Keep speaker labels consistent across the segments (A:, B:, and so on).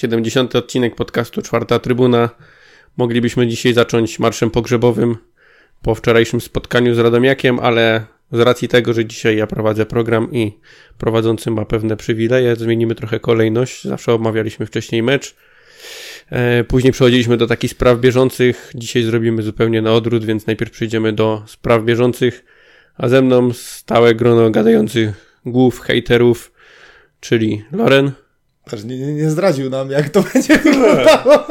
A: Siedemdziesiąty odcinek podcastu Czwarta Trybuna. Moglibyśmy dzisiaj zacząć marszem pogrzebowym po wczorajszym spotkaniu z Radomiakiem, ale z racji tego, że dzisiaj ja prowadzę program i prowadzący ma pewne przywileje, zmienimy trochę kolejność. Zawsze omawialiśmy wcześniej mecz. E, później przechodziliśmy do takich spraw bieżących. Dzisiaj zrobimy zupełnie na odwrót, więc najpierw przejdziemy do spraw bieżących. A ze mną stałe grono gadających głów hejterów, czyli Loren.
B: Aż nie, nie, nie zdradził nam, jak to będzie wyglądało.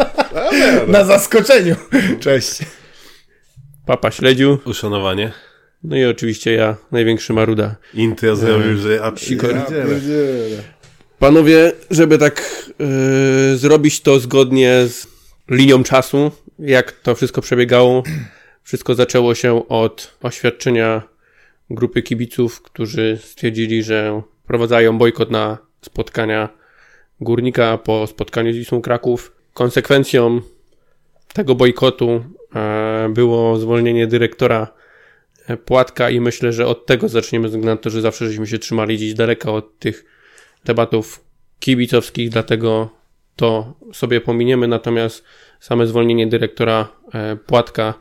B: Na zaskoczeniu. Cześć.
A: Papa Śledziu.
C: Uszanowanie.
A: No i oczywiście ja, największy maruda.
C: Intro zrobił, że ja.
B: Ja.
A: Panowie, żeby tak yy, zrobić to zgodnie z linią czasu, jak to wszystko przebiegało, wszystko zaczęło się od oświadczenia grupy kibiców, którzy stwierdzili, że prowadzają bojkot na spotkania górnika po spotkaniu z Wisłą Kraków. Konsekwencją tego bojkotu e, było zwolnienie dyrektora Płatka i myślę, że od tego zaczniemy, ze względu na to, że zawsze żeśmy się trzymali gdzieś daleka od tych debatów kibicowskich, dlatego to sobie pominiemy, natomiast same zwolnienie dyrektora e, Płatka,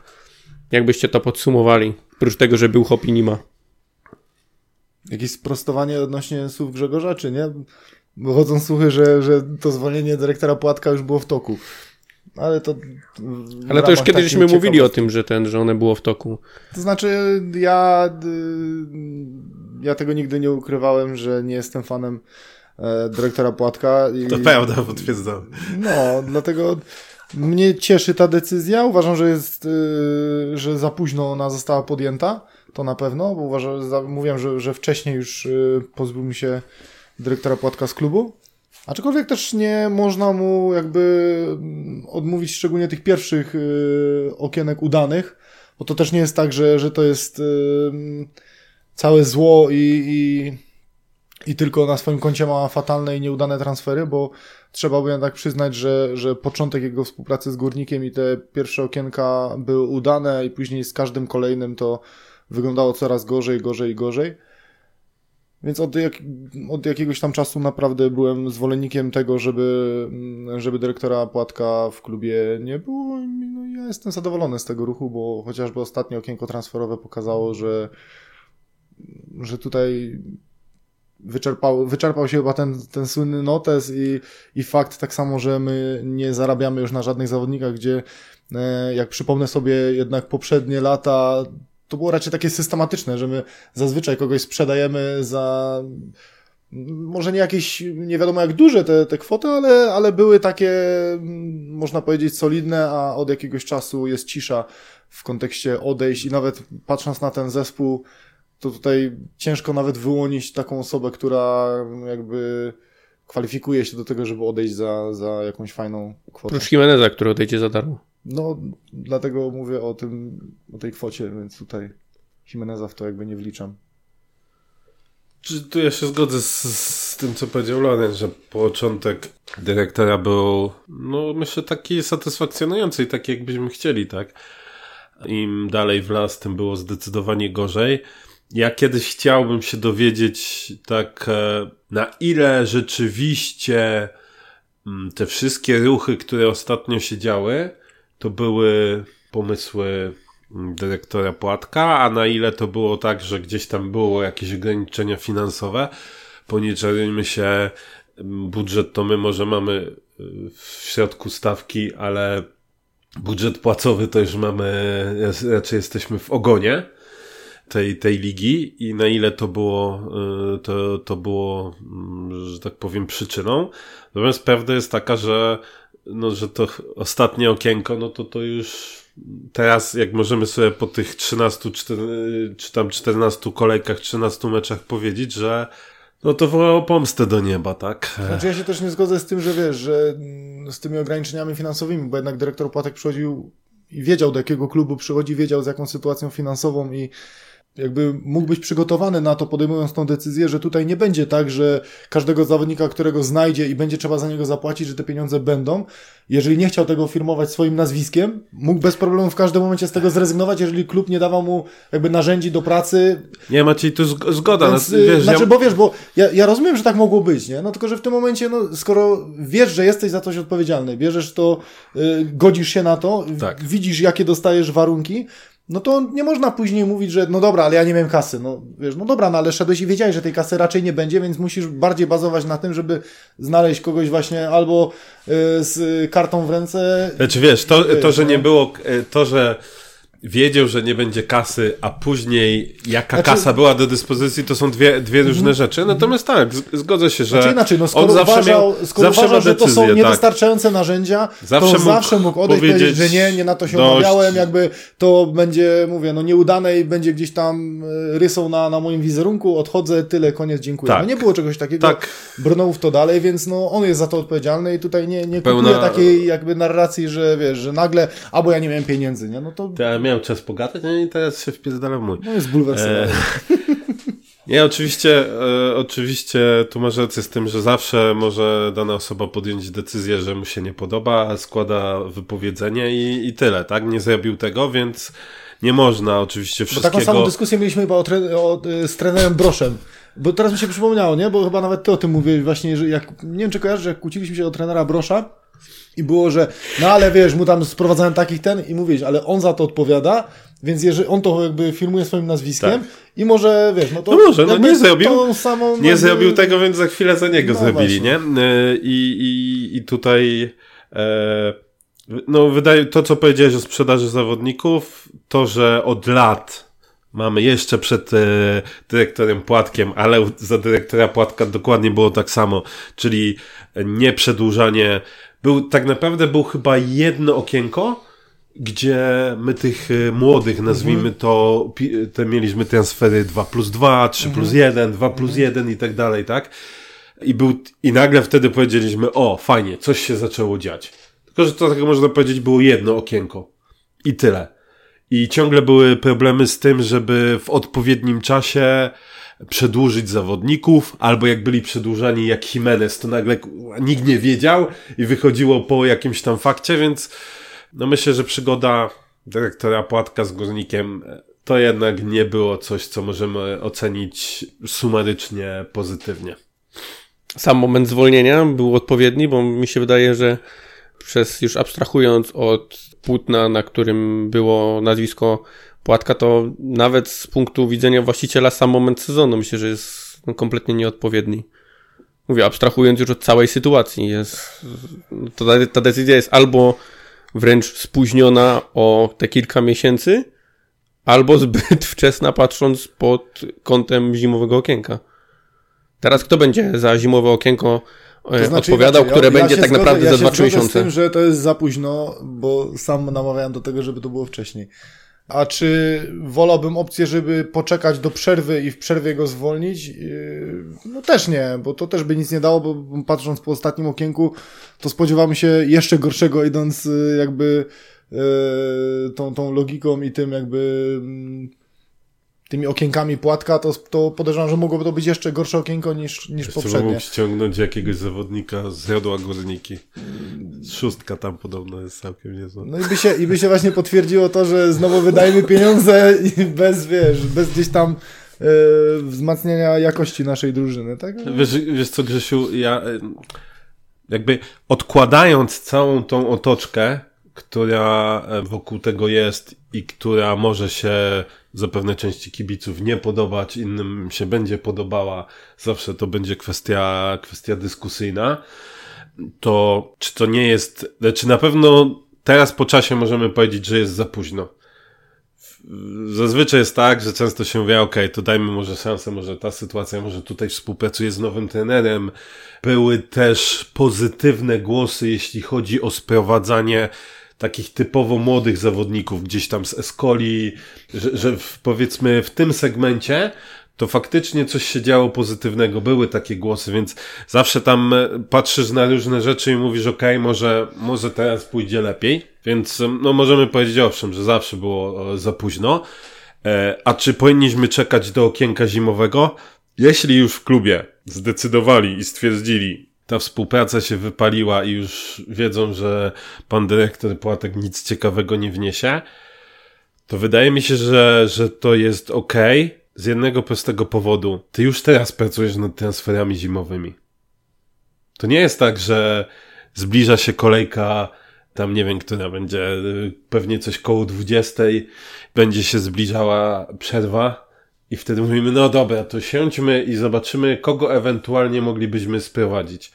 A: jakbyście to podsumowali, oprócz tego, że był hop i nie ma.
B: Jakieś sprostowanie odnośnie słów Grzegorza, czy nie? Bo chodzą słuchy, że, że to zwolnienie dyrektora Płatka już było w toku. Ale to.
A: Ale to już
B: ramach
A: kiedyś żeśmy
B: takiej
A: mówili o tym, że ten, że one było w toku.
B: To znaczy, ja. y, Ja tego nigdy nie ukrywałem, że nie jestem fanem e, dyrektora Płatka. I,
C: To prawda, potwierdzam.
B: No, dlatego mnie cieszy ta decyzja. Uważam, że jest, y, że za późno ona została podjęta. To na pewno, bo uważam, mówiłem, że, że wcześniej już y, pozbył się dyrektora Płatka z klubu. Aczkolwiek też nie można mu jakby mm, odmówić szczególnie tych pierwszych y, okienek udanych, bo to też nie jest tak, że, że to jest y, całe zło i, i, i tylko na swoim koncie ma fatalne i nieudane transfery, bo trzeba by jednak przyznać, że, że początek jego współpracy z Górnikiem i te pierwsze okienka były udane i później z każdym kolejnym to wyglądało coraz gorzej, gorzej gorzej. Więc od, jak, od jakiegoś tam czasu naprawdę byłem zwolennikiem tego, żeby, mm, żeby dyrektora Płatka w klubie nie było. No, ja jestem zadowolony z tego ruchu, bo chociażby ostatnie okienko transferowe pokazało, że, że tutaj wyczerpał, wyczerpał się chyba ten, ten słynny notes i, i fakt tak samo, że my nie zarabiamy już na żadnych zawodnikach, gdzie e, jak przypomnę sobie jednak poprzednie lata, to było raczej takie systematyczne, że my zazwyczaj kogoś sprzedajemy za może nie jakieś, nie wiadomo jak duże te, te kwoty, ale, ale były takie, można powiedzieć, solidne, a od jakiegoś czasu jest cisza w kontekście odejść i nawet patrząc na ten zespół, to tutaj ciężko nawet wyłonić taką osobę, która jakby kwalifikuje się do tego, żeby odejść za, za jakąś fajną kwotę.
A: Oprócz Jimeneza, który odejdzie za darmo.
B: No, dlatego mówię o tym, o tej kwocie, więc tutaj Jimeneza w to jakby nie wliczam.
C: Czy tu ja się zgodzę z, z tym, co powiedział Loren, że początek dyrektora był, no myślę, taki satysfakcjonujący i taki, jakbyśmy chcieli, tak? Im dalej w las, tym było zdecydowanie gorzej. Ja kiedyś chciałbym się dowiedzieć, tak, e, na ile rzeczywiście mm, te wszystkie ruchy, które ostatnio się działy, to były pomysły mm, dyrektora Płatka, a na ile to było tak, że gdzieś tam było jakieś ograniczenia finansowe, bo nie czarujmy się, mm, budżet to my może mamy y, w środku stawki, ale budżet płacowy to już mamy, raczej jesteśmy w ogonie tej, tej ligi i na ile to było, y, to, to było, mm, że tak powiem, przyczyną. Natomiast prawda jest taka, że, no, że to ostatnie okienko, no to to już teraz, jak możemy sobie po tych 13 czter- czy tam 14 kolejkach, 13 meczach powiedzieć, że no to wołało pomstę do nieba, tak?
B: Znaczy ja się też nie zgodzę z tym, że wiesz, że mm, z tymi ograniczeniami finansowymi, bo jednak dyrektor Płatek przychodził i wiedział do jakiego klubu przychodzi, wiedział z jaką sytuacją finansową i jakby mógł być przygotowany na to, podejmując tą decyzję, że tutaj nie będzie tak, że każdego zawodnika, którego znajdzie i będzie trzeba za niego zapłacić, że te pieniądze będą. Jeżeli nie chciał tego firmować swoim nazwiskiem, mógł bez problemu w każdym momencie z tego zrezygnować, jeżeli klub nie dawał mu jakby narzędzi do pracy.
C: Nie, Maciej, tu zg- zgoda.
B: Więc,
C: no, wiesz,
B: znaczy,
C: ja...
B: bo wiesz, bo ja, ja rozumiem, że tak mogło być, nie? No tylko, że w tym momencie, no, skoro wiesz, że jesteś za coś odpowiedzialny, bierzesz to, y, godzisz się na to,
C: Tak.
B: widzisz, jakie dostajesz warunki, no to nie można później mówić, że no dobra, ale ja nie miałem kasy. No wiesz, no dobra, no ale szedłeś i wiedziałeś, że tej kasy raczej nie będzie, więc musisz bardziej bazować na tym, żeby znaleźć kogoś właśnie albo y, z kartą w ręce.
C: Znaczy wiesz, to, to że
B: no.
C: nie było, e, to, że wiedział, że nie będzie kasy, a później jaka
B: Znaczy-
C: kasa była do dyspozycji, to są dwie, dwie różne rzeczy. Natomiast tak, zgodzę się, że
B: Znaczy inaczej, no skoro
C: on zawsze
B: uważał,
C: miał,
B: skoro
C: zawsze
B: uważał że to są
C: tak.
B: niewystarczające narzędzia,
C: Zawsze
B: to
C: mógł
B: zawsze mógł odejść powiedzieć, że nie, nie na to się
C: dość.
B: umawiałem, jakby to będzie, mówię, no nieudane i będzie gdzieś tam e, rysą na, na moim wizerunku, odchodzę, tyle, koniec, dziękuję.
C: Tak.
B: No nie było czegoś takiego,
C: Tak.
B: brnął w to dalej, więc no on jest za to odpowiedzialny i tutaj nie, nie
C: Pełna-
B: kupuje takiej jakby narracji, że wiesz, że nagle, albo ja nie miałem pieniędzy, nie? No to
C: miałem czas pogadać, no i teraz się wpierdalam w mój.
B: no jest bulwersowe.
C: E, Nie, oczywiście, e, oczywiście tu masz rację z tym, że zawsze może dana osoba podjąć decyzję, że mu się nie podoba, składa wypowiedzenie i, i tyle, tak? Nie zrobił tego, więc nie można oczywiście
B: Bo
C: wszystkiego...
B: taką samą dyskusję mieliśmy chyba o tre- o, y, z trenerem Broszem. Bo teraz mi się przypomniało, nie? Bo chyba nawet ty o tym mówiłeś właśnie, że jak, nie wiem czy kojarzysz, że jak kłóciliśmy się o trenera Brosza i było, że no ale wiesz, mu tam sprowadzałem takich ten i mówisz, ale on za to odpowiada, więc jeżeli on to jakby filmuje swoim nazwiskiem
C: Tak.
B: i może, wiesz, no to...
C: No może, no nie zrobił.
B: Samą,
C: Nie
B: jakby-
C: zrobił tego, więc za chwilę za niego
B: No
C: zrobili,
B: właśnie.
C: nie? E, I, i, I tutaj e, no wydaje to, co powiedziałeś o sprzedaży zawodników, to, że od lat mamy jeszcze przed e, dyrektorem Płatkiem, ale za dyrektora Płatka dokładnie było tak samo, czyli nie przedłużanie. Był, tak naprawdę był chyba jedno okienko, gdzie my tych y, młodych, nazwijmy to, te mieliśmy transfery 2 plus 2, 3 plus 1, 2 plus 1 i tak dalej, tak? I był, i nagle wtedy powiedzieliśmy, o, fajnie, coś się zaczęło dziać. Tylko, że to tak można powiedzieć było jedno okienko. I tyle. I ciągle były problemy z tym, żeby w odpowiednim czasie przedłużyć zawodników, albo jak byli przedłużani jak Jimenez, to nagle nikt nie wiedział i wychodziło po jakimś tam fakcie, więc no myślę, że przygoda dyrektora Płatka z Górnikiem to jednak nie było coś, co możemy ocenić sumarycznie pozytywnie.
A: Sam moment zwolnienia był odpowiedni, bo mi się wydaje, że przez już abstrahując od płótna, na którym było nazwisko Płatka, to nawet z punktu widzenia właściciela sam moment sezonu myślę, że jest kompletnie nieodpowiedni. Mówię, abstrahując już od całej sytuacji, jest, to ta, ta decyzja jest albo wręcz spóźniona o te kilka miesięcy, albo zbyt wczesna patrząc pod kątem zimowego okienka. Teraz kto będzie za zimowe okienko e,
B: To znaczy,
A: odpowiadał, które
B: ja-
A: będzie tak
B: zgodzę-
A: naprawdę
B: ja
A: za
B: się
A: 2-3
B: zgodzę z
A: miesiące?
B: tym, że to jest za późno, bo sam namawiałem do tego, żeby to było wcześniej. A czy wolałbym opcję, żeby poczekać do przerwy i w przerwie go zwolnić? Yy, No też nie, bo to też by nic nie dało, bo patrząc po ostatnim okienku, to spodziewamy się jeszcze gorszego, idąc yy, jakby yy, tą, tą logiką i tym jakby mm, tymi okienkami płatka, to, to podejrzewam, że mogłoby to być jeszcze gorsze okienko niż, niż
C: Jeszcze
B: poprzednie.
C: mógł ściągnąć jakiegoś zawodnika z Jodła Górniki. Szóstka tam podobno jest całkiem niezła.
B: No i by, się, i by się właśnie potwierdziło to, że znowu wydajemy pieniądze i bez, wiesz, bez gdzieś tam e, wzmacniania jakości naszej drużyny, tak?
C: Wiesz, wiesz co, Grzesiu, ja y, jakby odkładając całą tą otoczkę, która e, wokół tego jest i która może się zapewne części kibiców nie podobać, innym się będzie podobała, zawsze to będzie kwestia, kwestia dyskusyjna, to czy to nie jest, czy na pewno teraz po czasie możemy powiedzieć, że jest za późno. Zazwyczaj jest tak, że często się mówi, ok, to dajmy może szansę, może ta sytuacja, może tutaj współpracuję z nowym trenerem. Były też pozytywne głosy, jeśli chodzi o sprowadzanie takich typowo młodych zawodników gdzieś tam z Escoli, że, że w, powiedzmy w tym segmencie to faktycznie coś się działo pozytywnego, były takie głosy, więc zawsze tam e, patrzysz na różne rzeczy i mówisz, ok, może, może teraz pójdzie lepiej, więc no możemy powiedzieć owszem, że zawsze było e, za późno, E, a czy powinniśmy czekać do okienka zimowego? Jeśli już w klubie zdecydowali i stwierdzili, ta współpraca się wypaliła i już wiedzą, że pan dyrektor Płatek nic ciekawego nie wniesie, to wydaje mi się, że, że to jest ok z jednego prostego powodu. Ty już teraz pracujesz nad transferami zimowymi. To nie jest tak, że zbliża się kolejka, tam nie wiem, która będzie, pewnie coś koło 20, będzie się zbliżała przerwa i wtedy mówimy, no dobra, to siądźmy i zobaczymy, kogo ewentualnie moglibyśmy sprowadzić.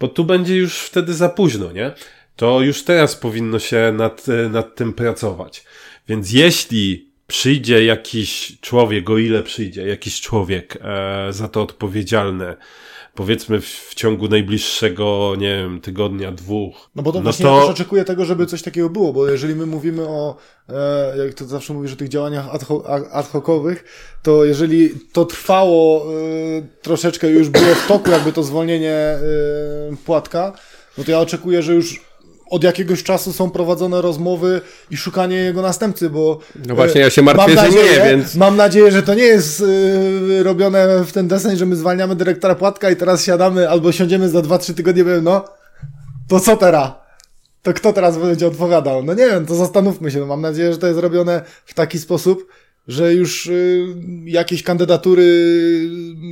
C: Bo tu będzie już wtedy za późno, nie? To już teraz powinno się nad, y, nad tym pracować. Więc jeśli przyjdzie jakiś człowiek, o ile przyjdzie jakiś człowiek e, za to odpowiedzialny, powiedzmy w, w, ciągu najbliższego, nie wiem, tygodnia, dwóch.
B: No bo to no właśnie to... ja też oczekuję tego, żeby coś takiego było, bo jeżeli my mówimy o, e, jak to zawsze mówisz, o tych działaniach ad, ho ad hocowych, to jeżeli to trwało e, troszeczkę, już było w toku jakby to zwolnienie e, płatka, no to ja oczekuję, że już od jakiegoś czasu są prowadzone rozmowy i szukanie jego następcy, bo...
A: No właśnie, ja się martwię, nadzieję, że nie, więc...
B: Mam nadzieję, że to nie jest yy, robione w ten desen, że my zwalniamy dyrektora Płatka i teraz siadamy albo siądziemy za 2-3 tygodnie i no, to co teraz? To kto teraz będzie odpowiadał? No nie wiem, to zastanówmy się. No, mam nadzieję, że to jest robione w taki sposób, że już y, jakieś kandydatury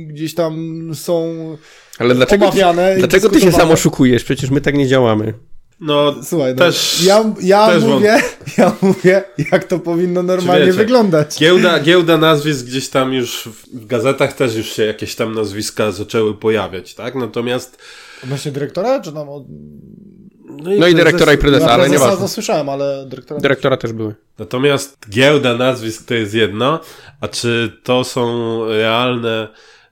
B: gdzieś tam są
A: Ale dlaczego, ty, dlaczego ty się sam oszukujesz? Przecież my tak nie działamy.
C: No, Słuchaj, no, też,
B: ja, ja, też mówię, ja mówię, jak to powinno normalnie wiecie, wyglądać.
C: Giełda, giełda nazwisk gdzieś tam już w gazetach też już się jakieś tam nazwiska zaczęły pojawiać, tak? Natomiast...
B: Odnośnie dyrektora, czy tam...
A: No i, no i dyrektora i prezesa, ale nie
B: to słyszałem, ale dyrektora...
A: Dyrektora też były.
C: Natomiast giełda nazwisk to jest jedno, a czy to są realne,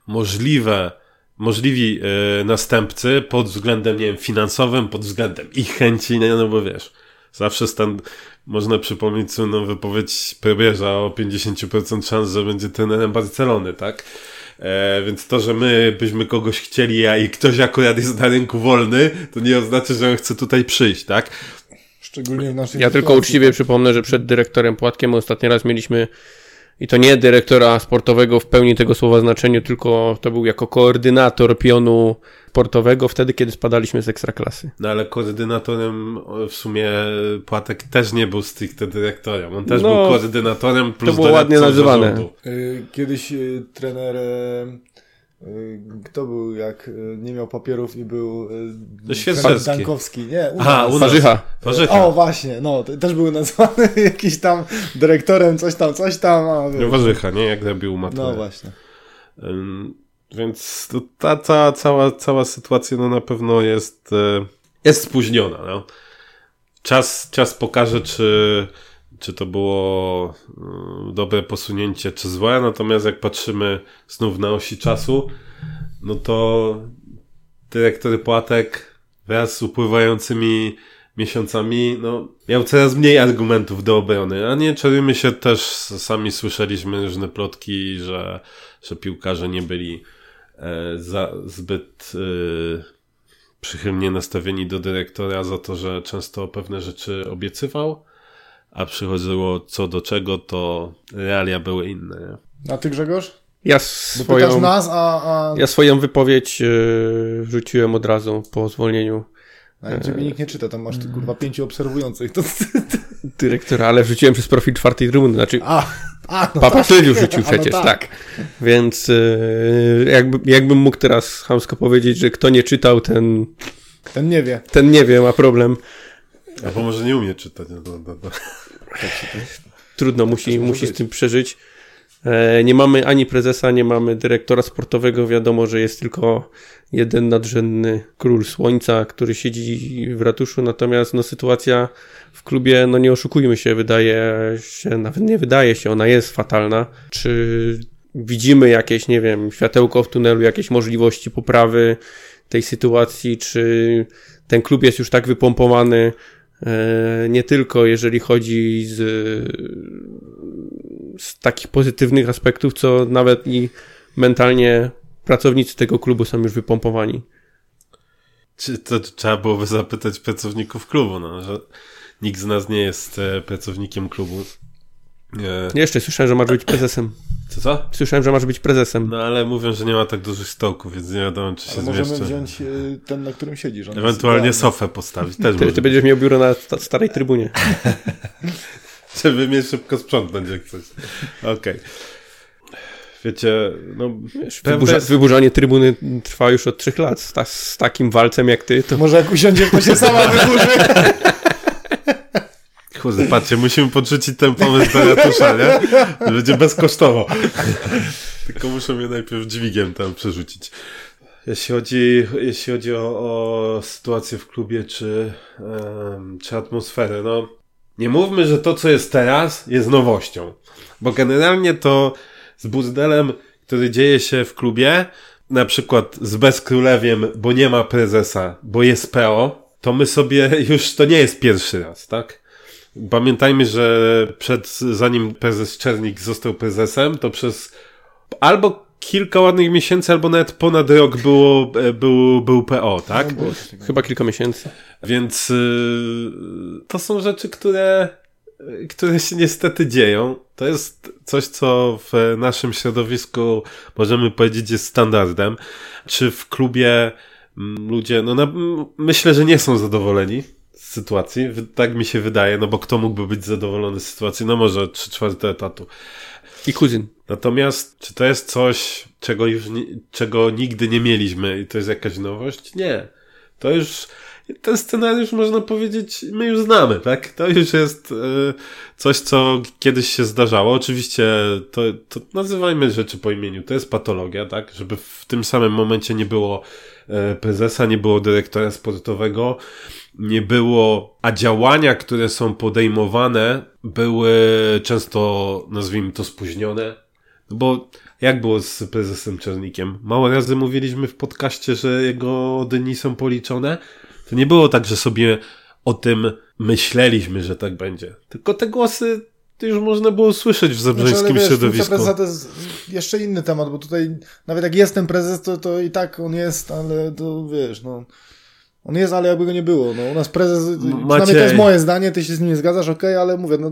C: możliwe możliwi y, następcy pod względem, nie wiem, finansowym, pod względem ich chęci, nie, no bo wiesz, zawsze stan, można przypomnieć słynną wypowiedź Probierza o 50% szans, że będzie trenerem Barcelony, tak? E, więc to, że my byśmy kogoś chcieli, a i ktoś akurat jest na rynku wolny, to nie oznacza, że on chce tutaj przyjść, tak?
B: Szczególnie w naszej
A: Ja tylko uczciwie tak. przypomnę, że przed dyrektorem Płatkiem ostatni raz mieliśmy i to nie dyrektora sportowego w pełni tego słowa znaczeniu, tylko to był jako koordynator pionu sportowego wtedy, kiedy spadaliśmy z ekstraklasy.
C: No ale koordynatorem w sumie Płatek też nie był stricte dyrektorem. On też no, był koordynatorem plus
A: To było ładnie nazywane. Zarządu.
B: Y, kiedyś y, trener Y, kto był, jak y, nie miał papierów i był Dankowski, nie?
A: U Aha, u Warzycha.
B: Warzycha. O, właśnie, no, też był nazwany jakiś tam dyrektorem, coś tam, coś tam. A,
C: no, Warzycha, nie? Jak robił maturę.
B: No właśnie.
C: Um, więc to, ta, ta cała, cała sytuacja no na pewno jest, jest spóźniona. No. Czas, czas pokaże, czy czy to było mm, dobre posunięcie, czy złe, natomiast jak patrzymy znów na osi czasu, no to dyrektor Płatek wraz z upływającymi miesiącami, no, miał coraz mniej argumentów do obrony, a nie czarujmy się też, sami słyszeliśmy różne plotki, że, że piłkarze nie byli e, za, zbyt e, przychylnie nastawieni do dyrektora za to, że często pewne rzeczy obiecywał a przychodziło co do czego, to realia były inne.
B: Nie? A ty Grzegorz?
A: Ja swoją,
B: nas, a, a...
A: ja swoją wypowiedź yy, wrzuciłem od razu po zwolnieniu.
B: A ciebie nikt nie czyta, tam masz ty, kurwa pięciu obserwujących. To...
A: Dyrektora, ale wrzuciłem przez profil czwartej trybuny, znaczy
B: a, a, no
A: Papa tak. wrzucił przecież, no tak. tak. Więc yy, jakby, jakbym mógł teraz chamsko powiedzieć, że kto nie czytał, ten...
B: Ten nie wie.
A: Ten nie wie, ma problem.
C: Albo może nie umie czytać. No, no, no.
A: Trudno, musi, musi z tym przeżyć. E, nie mamy ani prezesa, nie mamy dyrektora sportowego. Wiadomo, że jest tylko jeden nadrzędny król słońca, który siedzi w ratuszu. Natomiast no, sytuacja w klubie, no nie oszukujmy się, wydaje się, nawet nie wydaje się, ona jest fatalna. Czy widzimy jakieś, nie wiem, światełko w tunelu, jakieś możliwości poprawy tej sytuacji, czy ten klub jest już tak wypompowany, nie tylko jeżeli chodzi z, z takich pozytywnych aspektów, co nawet i mentalnie pracownicy tego klubu są już wypompowani.
C: Czy to trzeba byłoby zapytać pracowników klubu, no, że nikt z nas nie jest e, pracownikiem klubu. Nie.
A: Jeszcze słyszałem, że masz być prezesem.
C: Co, co?
A: Słyszałem, że masz być prezesem.
C: No ale mówią, że nie ma tak dużych stołków, więc nie wiadomo, czy się
B: Ale możemy
C: zmieszczę.
B: wziąć y, ten, na którym siedzisz.
C: Ewentualnie sofę postawić, też
A: Ty, ty będziesz miał biuro na sta- starej trybunie.
C: Żeby mnie szybko sprzątnąć jak coś. Okej. Wiecie, no...
A: Wiesz, wyburza,
C: jest-
A: wyburzanie trybuny trwa już od trzech lat. Z, ta, z takim walcem jak ty, to
B: Może jak usiądzie, to się sama wyburzy.
C: Kurde, patrzcie, musimy podrzucić ten pomysł do ratusza, nie? Będzie bezkosztowo. Tylko muszę mnie najpierw dźwigiem tam przerzucić. Jeśli chodzi, jeśli chodzi o, o sytuację w klubie, czy, em, czy atmosferę, no nie mówmy, że to, co jest teraz, jest nowością. Bo generalnie to z burdelem, który dzieje się w klubie, na przykład z Bezkrólewiem, bo nie ma prezesa, bo jest PO, to my sobie już, to nie jest pierwszy raz, tak? Pamiętajmy, że przed, zanim prezes Czernik został prezesem, to przez albo kilka ładnych miesięcy, albo nawet ponad rok było, e, był, był PO, tak?
B: No,
A: chyba kilka miesięcy.
C: Więc y, to są rzeczy, które, które się niestety dzieją. To jest coś, co w naszym środowisku możemy powiedzieć jest standardem. Czy w klubie mm, ludzie, no na, myślę, że nie są zadowoleni sytuacji. Tak mi się wydaje, no bo kto mógłby być zadowolony z sytuacji? No może trzy czwarte etatu.
A: I kuzyn.
C: Natomiast, czy to jest coś, czego już, czego nigdy nie mieliśmy i to jest jakaś nowość? Nie. To już, ten scenariusz można powiedzieć, my już znamy, tak? To już jest e, coś, co kiedyś się zdarzało. Oczywiście to, to nazywajmy rzeczy po imieniu. To jest patologia, tak? Żeby w tym samym momencie nie było e, prezesa, nie było dyrektora sportowego, nie było, a działania, które są podejmowane, były często, nazwijmy to, spóźnione. No Bo jak było z prezesem Czernikiem? Mało razy mówiliśmy w podcaście, że jego dni są policzone. To nie było tak, że sobie o tym myśleliśmy, że tak będzie. Tylko te głosy to już można było słyszeć w
B: Znaczy,
C: zabrzeńskim
B: wiesz, funkcja
C: środowisku.
B: prezesa to jest jeszcze inny temat, bo tutaj nawet jak jest ten prezes, to, to i tak on jest, ale to wiesz, no. On jest, ale jakby go nie było. No, u nas prezes, przynajmniej to jest moje zdanie, ty się z nim nie zgadzasz, okej, ale mówię, no,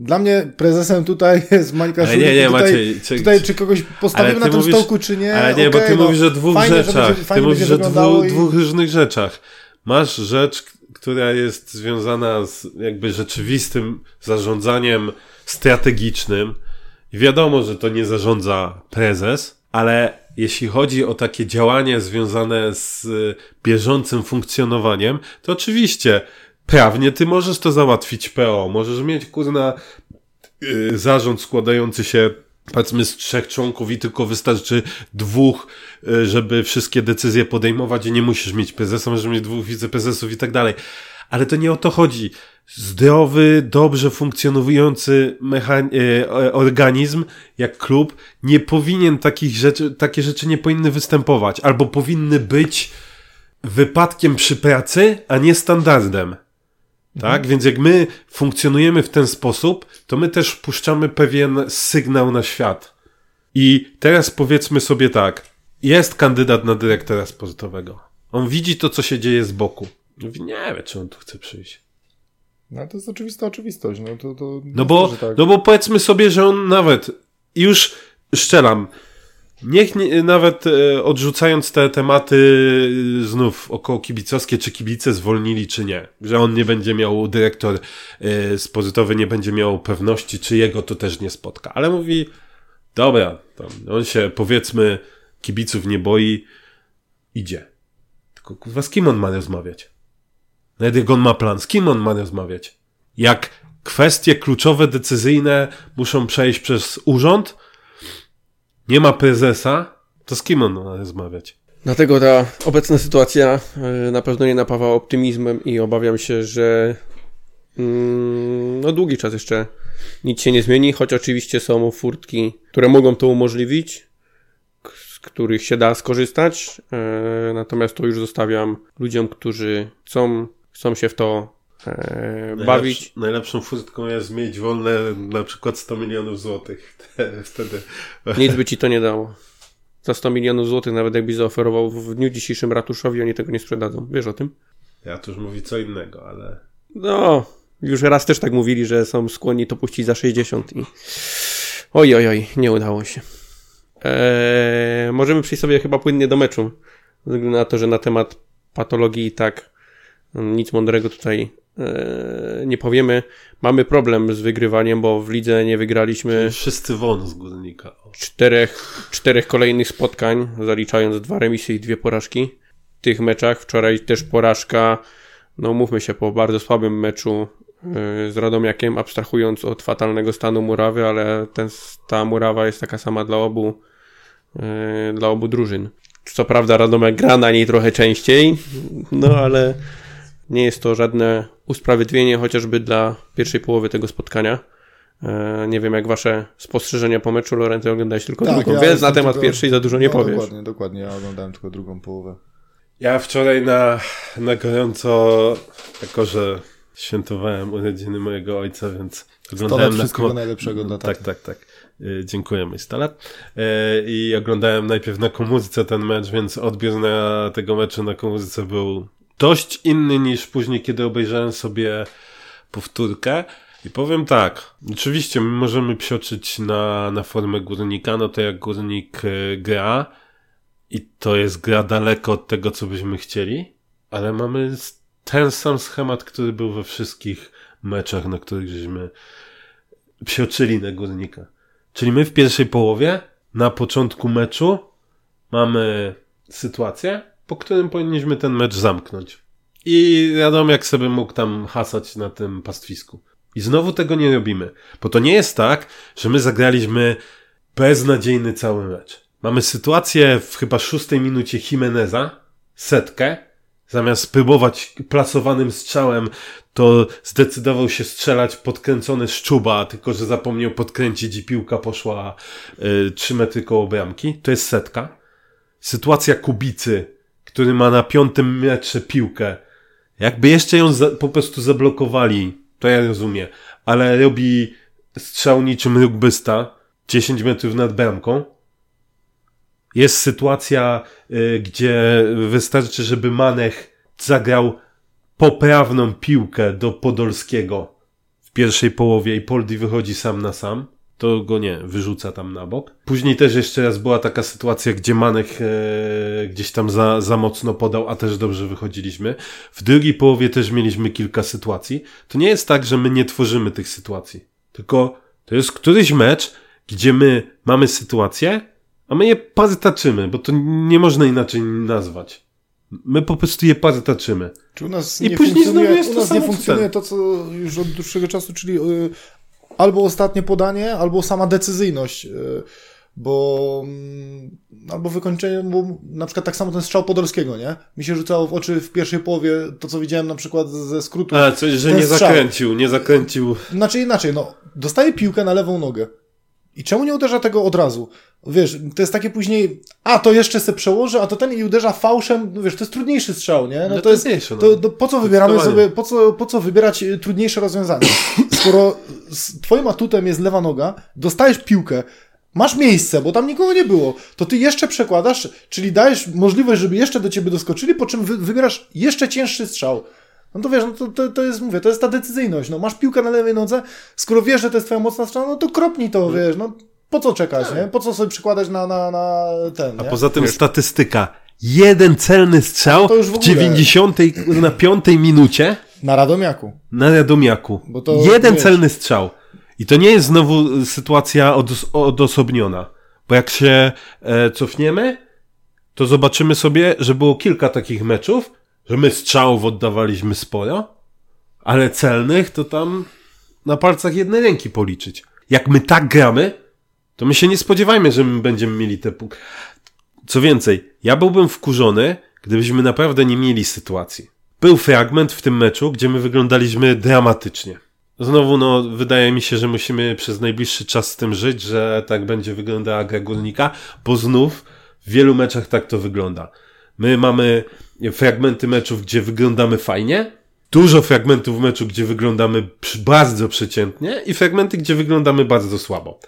B: dla mnie prezesem tutaj jest Mańka Szulik
C: nie, nie,
B: tutaj,
C: Maciej, czy-
B: tutaj czy kogoś postawimy na
C: ty
B: tym
C: mówisz-
B: stołku, czy nie,
C: Ale nie, bo
B: okej,
C: ty
B: no,
C: mówisz o dwóch
B: fajnie,
C: rzeczach.
B: będzie-
C: ty mówisz o dwóch,
B: i-
C: dwóch różnych rzeczach. Masz rzecz, która jest związana z jakby rzeczywistym zarządzaniem strategicznym. I wiadomo, że to nie zarządza prezes, ale jeśli chodzi o takie działanie związane z y, bieżącym funkcjonowaniem, to oczywiście prawnie ty możesz to załatwić PO. Możesz mieć kurna y, zarząd składający się powiedzmy z trzech członków i tylko wystarczy dwóch, y, żeby wszystkie decyzje podejmować i nie musisz mieć prezesa, możesz mieć dwóch wiceprezesów i tak dalej. Ale to nie o to chodzi. Zdrowy, dobrze funkcjonujący y, organizm, jak klub, nie powinien takich rzeczy, takie rzeczy nie powinny występować, albo powinny być wypadkiem przy pracy, a nie standardem. Tak? Więc jak my funkcjonujemy w ten sposób, to my też puszczamy pewien sygnał na świat. I teraz powiedzmy sobie tak. Jest kandydat na dyrektora sportowego. On widzi to, co się dzieje z boku. Mówi, nie wie, czy on tu chce przyjść.
B: No to jest oczywista oczywistość, no to... to
C: No bo,
B: tak.
C: no bo powiedzmy sobie, że on nawet już szczelam. Niech nie, nawet e, odrzucając te tematy e, znów około kibicowskie, czy kibice zwolnili, czy nie. Że on nie będzie miał, dyrektor e, sportowy nie będzie miał pewności, czy jego to też nie spotka. Ale mówi, dobra, on się powiedzmy kibiców nie boi, idzie. Tylko kurwa, z kim on ma rozmawiać? Nawet jak on ma plan, z kim on ma rozmawiać? Jak kwestie kluczowe, decyzyjne muszą przejść przez urząd, nie ma prezesa, to z kim on ma rozmawiać?
A: Dlatego ta obecna sytuacja y, na pewno nie napawa optymizmem i obawiam się, że mm, no długi czas jeszcze nic się nie zmieni, choć oczywiście są furtki, które mogą to umożliwić, z których się da skorzystać, e, natomiast to już zostawiam ludziom, którzy chcą, chcą się w to e, bawić.
C: Najlepsz, najlepszą furtką jest mieć wolne na przykład 100 milionów złotych. Wtedy.
A: Nic by ci to nie dało. Za 100 milionów złotych, nawet jakbyś zaoferował w dniu dzisiejszym ratuszowi, oni tego nie sprzedadzą. Wiesz o tym?
C: Ja tu już mówi co innego, ale
A: No, Już raz też tak mówili, że są skłonni to puścić za 60 i oj, oj, oj, nie udało się. Eee, możemy przejść sobie chyba płynnie do meczu. Ze względu na to, że na temat patologii i tak nic mądrego tutaj nie powiemy. Mamy problem z wygrywaniem, bo w lidze nie wygraliśmy
C: Wszyscy won z górnika.
A: Czterech, czterech kolejnych spotkań, zaliczając dwa remisy i dwie porażki. W tych meczach wczoraj też porażka, no mówmy się, po bardzo słabym meczu yy, z Radomiakiem, abstrahując od fatalnego stanu murawy, ale ten, ta murawa jest taka sama dla obu, yy, dla obu drużyn. Co prawda Radomiak gra na niej trochę częściej, no ale nie jest to żadne usprawiedliwienie chociażby dla pierwszej połowy tego spotkania. E, Nie wiem, jak wasze spostrzeżenia po meczu, Lorenzo, oglądałeś tylko
B: Tak,
A: drugą,
B: ja
A: więc na temat
B: tylko-
A: pierwszej za dużo nie
B: no,
A: powiesz.
B: Dokładnie, dokładnie. Ja oglądałem tylko drugą połowę.
C: Ja wczoraj na, na gorąco, jako że świętowałem urodziny mojego ojca, więc oglądałem na
B: wszystkiego
C: ko-
B: najlepszego dla
C: Tak,
B: taty.
C: tak, tak. Y, Dziękujemy, 100 lat. Y, I oglądałem najpierw na komuzyce ten mecz, więc odbiór na tego meczu na komuzyce był dość inny niż później, kiedy obejrzałem sobie powtórkę. I powiem tak, oczywiście my możemy psioczyć na, na formę górnika, no to jak górnik y, gra i to jest gra daleko od tego, co byśmy chcieli, ale mamy ten sam schemat, który był we wszystkich meczach, na których żeśmy psioczyli na górnika. Czyli my w pierwszej połowie, na początku meczu, mamy sytuację, po którym powinniśmy ten mecz zamknąć. I wiadomo, jak sobie mógł tam hasać na tym pastwisku. I znowu tego nie robimy. Bo to nie jest tak, że my zagraliśmy beznadziejny cały mecz. Mamy sytuację w chyba szóstej minucie Jimeneza, setkę, zamiast spróbować plasowanym strzałem, to zdecydował się strzelać podkręcony szczuba, tylko że zapomniał podkręcić i piłka poszła y, 3 metry koło bramki. To jest setka. Sytuacja Kubicy, który ma na piątym metrze piłkę. Jakby jeszcze ją za, po prostu zablokowali, to ja rozumiem, ale robi strzał niczym rugbysta, 10 metrów nad bramką. Jest sytuacja, y, gdzie wystarczy, żeby Manech zagrał poprawną piłkę do Podolskiego w pierwszej połowie i Poldi wychodzi sam na sam. To go nie, wyrzuca tam na bok. Później też jeszcze raz była taka sytuacja, gdzie Manech e, gdzieś tam za, za mocno podał, a też dobrze wychodziliśmy. W drugiej połowie też mieliśmy kilka sytuacji. To nie jest tak, że my nie tworzymy tych sytuacji. Tylko to jest któryś mecz, gdzie my mamy sytuację, a my je parytaczymy, bo to nie można inaczej nazwać. My po prostu je parytaczymy.
B: Czy u nas
C: I
B: nie
C: później znowu
B: funkcjonuje,
C: jest
B: u
C: to
B: nas
C: samo,
B: nie funkcjonuje
C: ten.
B: to, co już od dłuższego czasu, czyli y, albo ostatnie podanie, albo sama decyzyjność. y, Bo mm, albo wykończenie, bo na przykład tak samo ten strzał Podolskiego, nie? Mi się rzucało w oczy w pierwszej połowie to, co widziałem na przykład ze skrótu.
C: A, coś, że
B: Ten
C: nie
B: strzał.
C: zakręcił, nie zakręcił.
B: Znaczy inaczej, no, dostaje piłkę na lewą nogę. I czemu nie uderza tego od razu? Wiesz, to jest takie później, a to jeszcze se przełoży, a to ten i uderza fałszem, no wiesz, to jest trudniejszy strzał, nie? No,
C: No
B: to jest,
C: no.
B: to, po co wybieramy sobie, po co, po co wybierać y, trudniejsze rozwiązanie? Skoro z twoim atutem jest lewa noga, dostajesz piłkę, masz miejsce, bo tam nikogo nie było, to ty jeszcze przekładasz, czyli dajesz możliwość, żeby jeszcze do ciebie doskoczyli, po czym wy, wybierasz jeszcze cięższy strzał. No to wiesz, no to, to, to jest, mówię, to jest ta decyzyjność. No masz piłkę na lewej nodze, skoro wiesz, że to jest twoja mocna strona, no to kropnij to, wiesz, no po co czekać, nie? Po co sobie przykładać na, na, na ten,
C: A
B: nie?
C: poza tym statystyka. Jeden celny strzał
B: To już w
C: w
B: ogóle.
C: 95 minucie
B: Na Radomiaku.
C: na Radomiaku.
B: To,
C: Jeden
B: wiesz-
C: celny strzał. I to nie jest znowu sytuacja odos odosobniona. Bo jak się e, cofniemy, to zobaczymy sobie, że było kilka takich meczów, że my strzałów oddawaliśmy sporo, ale celnych to tam na palcach jednej ręki policzyć. Jak my tak gramy, to my się nie spodziewajmy, że my będziemy mieli te. Co więcej, ja byłbym wkurzony, gdybyśmy naprawdę nie mieli sytuacji. Był fragment w tym meczu, gdzie my wyglądaliśmy dramatycznie. Znowu, no, wydaje mi się, że musimy przez najbliższy czas z tym żyć, że tak będzie wyglądała gra bo znów w wielu meczach tak to wygląda. My mamy fragmenty meczów, gdzie wyglądamy fajnie, dużo fragmentów meczu, gdzie wyglądamy bardzo przeciętnie i fragmenty, gdzie wyglądamy bardzo słabo.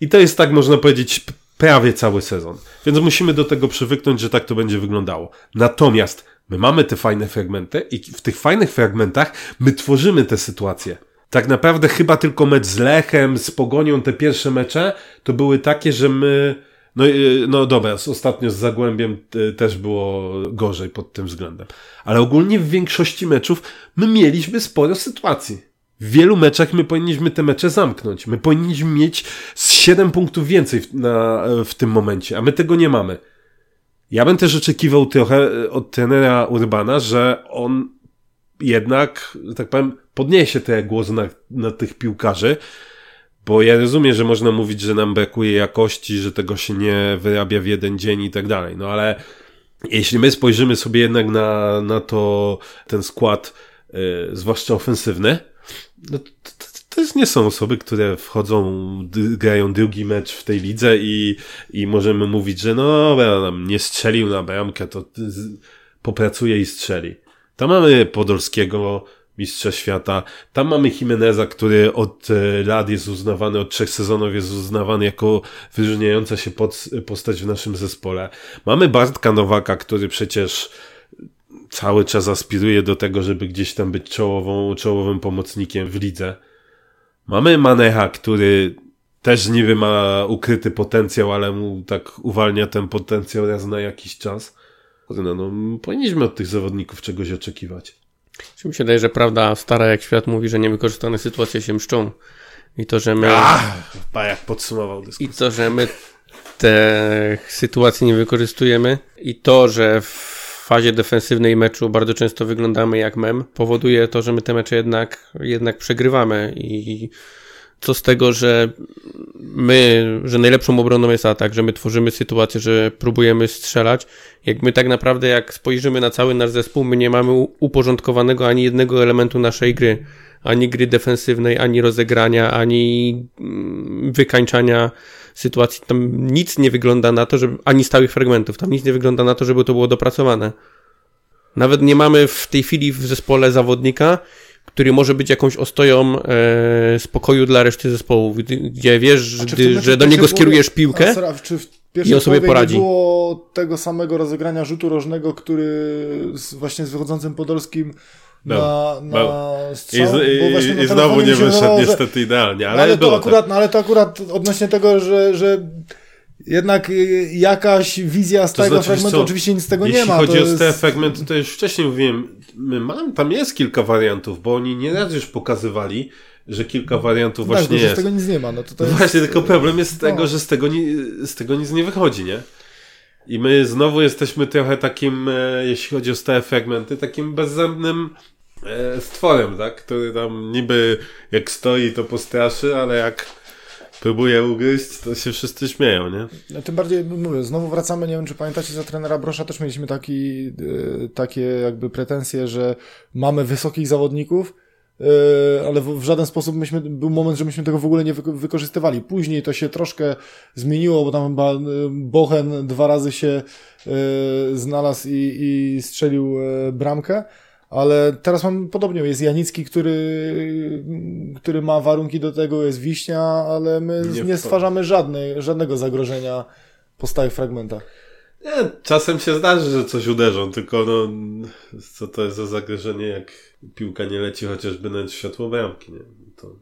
C: I to jest tak, można powiedzieć, prawie cały sezon. Więc musimy do tego przywyknąć, że tak to będzie wyglądało. Natomiast My mamy te fajne fragmenty i w tych fajnych fragmentach my tworzymy te sytuacje. Tak naprawdę chyba tylko mecz z Lechem, z Pogonią, te pierwsze mecze, to były takie, że my, no, y, no dobra, ostatnio z Zagłębiem y, też było gorzej pod tym względem. Ale ogólnie w większości meczów my mieliśmy sporo sytuacji. W wielu meczach my powinniśmy te mecze zamknąć. My powinniśmy mieć z 7 punktów więcej w, na, w tym momencie, a my tego nie mamy. Ja bym też oczekiwał trochę e, od trenera Urbana, że on jednak, że tak powiem, podniesie te głosy na, na tych piłkarzy, bo ja rozumiem, że można mówić, że nam brakuje jakości, że tego się nie wyrabia w jeden dzień i tak dalej, no ale jeśli my spojrzymy sobie jednak na, na to, ten skład, yy, zwłaszcza ofensywny, no to, jest nie są osoby, które wchodzą, grają drugi mecz w tej lidze i, i możemy mówić, że no dobra, nie strzelił na bramkę, to popracuje i strzeli. Tam mamy Podolskiego, mistrza świata. Tam mamy Jimeneza, który od e, lat jest uznawany, od trzech sezonów jest uznawany jako wyróżniająca się pod, postać w naszym zespole. Mamy Bartka Nowaka, który przecież cały czas aspiruje do tego, żeby gdzieś tam być czołową, czołowym pomocnikiem w lidze. Mamy Manecha, który też niby ma ukryty potencjał, ale mu tak uwalnia ten potencjał raz na jakiś czas. No, no, powinniśmy od tych zawodników czegoś oczekiwać.
A: Czy mi się wydaje, że prawda stara jak świat mówi, że niewykorzystane sytuacje się mszczą. I to, że my...
C: Ach, jak podsumował dyskusję.
A: I to, że my te sytuacje nie wykorzystujemy i to, że w fazie defensywnej meczu bardzo często wyglądamy jak mem, powoduje to, że my te mecze jednak, jednak przegrywamy i co z tego, że my, że najlepszą obroną jest atak, że my tworzymy sytuację, że próbujemy strzelać. Jak my tak naprawdę, jak spojrzymy na cały nasz zespół, my nie mamy uporządkowanego ani jednego elementu naszej gry. Ani gry defensywnej, ani rozegrania, ani mm, wykańczania sytuacji. Tam nic nie wygląda na to, żeby, ani stałych fragmentów, tam nic nie wygląda na to, żeby to było dopracowane. Nawet nie mamy w tej chwili w zespole zawodnika, który może być jakąś ostoją e, spokoju dla reszty zespołu, gdzie wiesz, gdy, że do niego skierujesz piłkę a, czy w i on sobie poradzi.
B: Nie było tego samego rozegrania rzutu rożnego, który z, właśnie z wychodzącym Podolskim na, na strzał.
C: I, i, i znowu nie wyszedł niestety idealnie, ale,
B: ale to akurat, no, ale to akurat odnośnie tego, że, że jednak y, jakaś wizja z to tego znaczy, fragmentu, co, oczywiście nic z tego nie ma.
C: Jeśli chodzi o jest... te fragmenty, to już wcześniej mówiłem, mam, tam jest kilka wariantów, bo oni nieraz już pokazywali, że kilka wariantów tak, właśnie jest.
B: z tego nic nie ma. No to, to jest...
C: Właśnie, tylko problem jest z tego, no. że z tego, nie, z tego nic nie wychodzi, nie? I my znowu jesteśmy trochę takim, e, jeśli chodzi o stałe fragmenty, takim bezzębnym e, stworem, tak? Który tam niby jak stoi to postraszy, ale jak próbuje ugryźć, to się wszyscy śmieją, nie?
B: No, tym bardziej, mówię, znowu wracamy, nie wiem czy pamiętacie, za trenera Brosza też mieliśmy taki, e, takie jakby pretensje, że mamy wysokich zawodników, ale w żaden sposób myśmy, był moment, że myśmy tego w ogóle nie wykorzystywali. Później to się troszkę zmieniło, bo tam chyba e, Bochen dwa razy się e, znalazł i, i strzelił bramkę. Ale teraz mam podobnie. Jest Janicki, który, który ma warunki do tego, jest Wiśnia, ale my nie, nie stwarzamy żadnej, żadnego zagrożenia po stałych fragmentach.
C: Nie, czasem się zdarzy, że coś uderzą, tylko no, co to jest za zagrożenie, jak piłka nie leci chociażby na światło bramki, nie? To...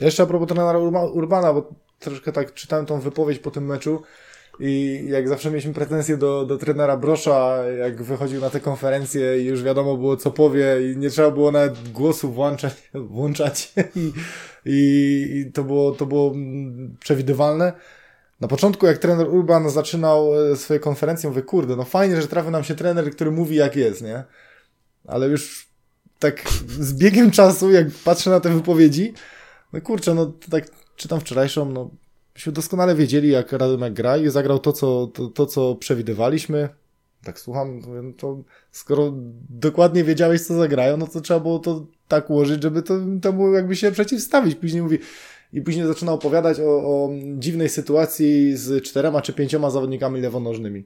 B: Jeszcze a propos trenera Urbana, bo troszkę tak czytałem tą wypowiedź po tym meczu i jak zawsze mieliśmy pretensje do, do trenera Brosza, jak wychodził na te konferencje i już wiadomo było co powie i nie trzeba było nawet głosu włączać, włączać i, i, i to, było, to było przewidywalne. Na początku, jak trener Urban zaczynał e, swoje konferencje, mówię, kurde, no fajnie, że trafił nam się trener, który mówi jak jest, nie? Ale już tak z biegiem czasu, jak patrzę na te wypowiedzi, no kurczę, no tak czytam wczorajszą, no myśmy doskonale wiedzieli, jak Radomek gra i zagrał to, co, to, to, co przewidywaliśmy. Tak słucham, no to skoro dokładnie wiedziałeś, co zagrają, no to trzeba było to tak ułożyć, żeby to, temu jakby się przeciwstawić. Później mówi, i później zaczyna opowiadać o, o dziwnej sytuacji z czterema czy pięcioma zawodnikami lewonożnymi.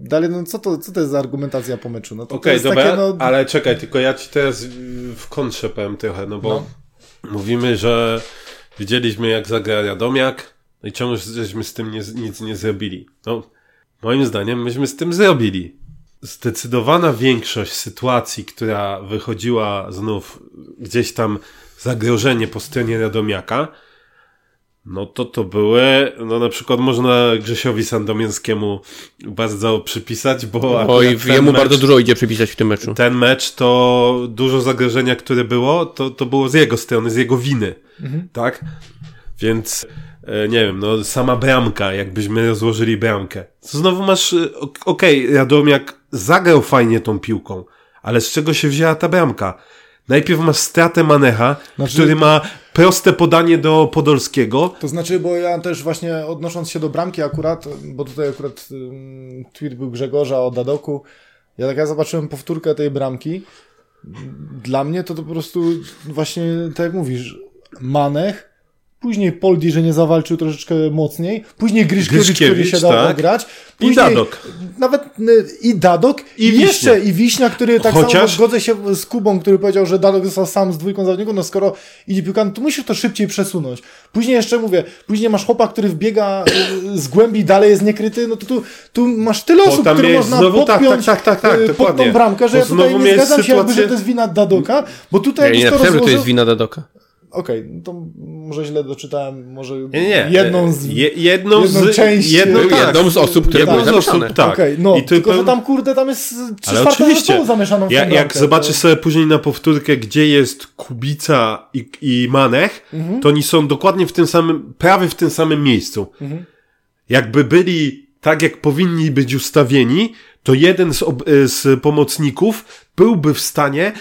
B: Dalej, no co to, co to jest za argumentacja po meczu? No
C: to, okay, dobra, takie, no... ale czekaj, tylko ja ci teraz w kontrze powiem trochę, no bo no. mówimy, że widzieliśmy jak zagra Radomiak, no i czemu żeśmy z tym nie, nic nie zrobili? No, moim zdaniem myśmy z tym zrobili. zdecydowana większość sytuacji, która wychodziła znów gdzieś tam zagrożenie po stronie Radomiaka, no to to były, no na przykład można Grzesiowi Sandomierskiemu bardzo przypisać, bo...
A: Oj, jemu
C: mecz-
A: bardzo dużo idzie przypisać w tym meczu.
C: Ten mecz to dużo zagrożenia, które było, to, to było z jego strony, z jego winy, tak? Więc e, nie wiem, no sama bramka, jakbyśmy rozłożyli bramkę. To znowu masz, e, ok- okej, Radomiak zagrał fajnie tą piłką, ale z czego się wzięła ta bramka? Najpierw masz stratę Manecha,
B: Znaczy-
C: który ma proste podanie do Podolskiego,
B: To znaczy, bo ja też właśnie odnosząc się do bramki akurat, bo tutaj akurat ym, tweet był Grzegorza o Dadoku, ja tak ja zobaczyłem powtórkę tej bramki. Dla mnie to, to po prostu właśnie, tak jak mówisz, Manech, później Poldi, że nie zawalczył troszeczkę mocniej, później Gryszkiewicz, który się dał
C: tak.
B: ograć,
C: I
B: później
C: Dadok.
B: Nawet y, i Dadok,
C: I
B: i, jeszcze i Wiśnia, który tak samo
C: Chociaż-
B: zgodzę się z Kubą, który powiedział, że Dadok został sam z dwójką zawodników, no skoro idzie piłka, no to musisz to szybciej przesunąć. Później jeszcze mówię, później masz chłopak, który wbiega y, z głębi dalej jest niekryty, no to tu, tu masz tyle
C: Bo
B: osób, które
C: jest
B: można
C: znowu- tak,
B: podpiąć
C: tak, tak, tak, tak,
B: y, pod tą bramkę, że ja tutaj nie zgadzam się, jakby, że
C: sytuację-
B: to jest wina Dadoka, bo tutaj
A: nie
B: jakbyś to
A: że to
B: rozłożył...
A: jest wina Dadoka.
B: Okej, no to może źle doczytałem, może
C: Nie, nie.
B: jedną z...
C: Je, jedną,
B: jedną
C: z,
B: część-
C: jedną, tak.
A: jedną z osób, które
C: Jedną
A: były
C: osób,
A: zamieszane.
C: tak.
B: Okej, no,
C: I ty
B: tylko, że
C: peł-
B: tam kurde, tam jest trzy czwarte zamieszaną w
C: Ja, jak
B: bramkę,
C: zobaczysz
B: to-
C: sobie później na powtórkę, gdzie jest Kubica i, i Manech,
B: Mhm.
C: to oni są dokładnie w tym samym, prawie w tym samym miejscu.
B: Mhm.
C: Jakby byli tak, jak powinni być ustawieni, to jeden z, ob, e, z pomocników byłby w stanie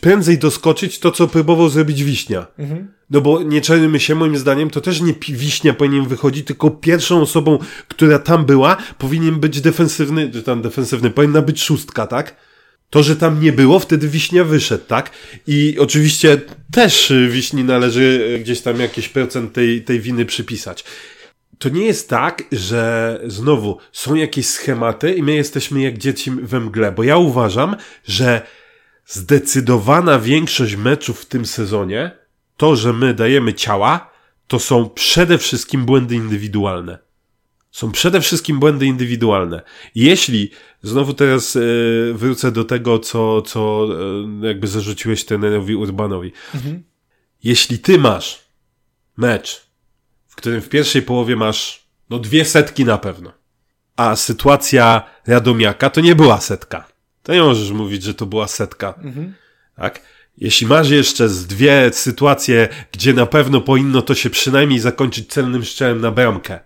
C: prędzej doskoczyć to, co próbował zrobić Wiśnia.
B: Mhm.
C: No bo nie czarujmy się, moim zdaniem, to też nie Wiśnia powinien wychodzić, tylko pierwszą osobą, która tam była, powinien być defensywny, czy tam defensywny, powinna być szóstka, tak? To, że tam nie było, wtedy Wiśnia wyszedł, tak? I oczywiście też y, Wiśni należy y, gdzieś tam jakiś procent tej, tej winy przypisać. To nie jest tak, że znowu są jakieś schematy i my jesteśmy jak dzieci we mgle, bo ja uważam, że zdecydowana większość meczów w tym sezonie, to, że my dajemy ciała, to są przede wszystkim błędy indywidualne. Są przede wszystkim błędy indywidualne. Jeśli, znowu teraz e, wrócę do tego, co, co e, jakby zarzuciłeś trenerowi Urbanowi. Jeśli ty masz mecz, w którym w pierwszej połowie masz no dwie setki na pewno, a sytuacja Radomiaka to nie była setka. To nie możesz mówić, że to była setka. Tak? Jeśli masz jeszcze z dwie sytuacje, gdzie na pewno powinno to się przynajmniej zakończyć celnym strzałem na bramkę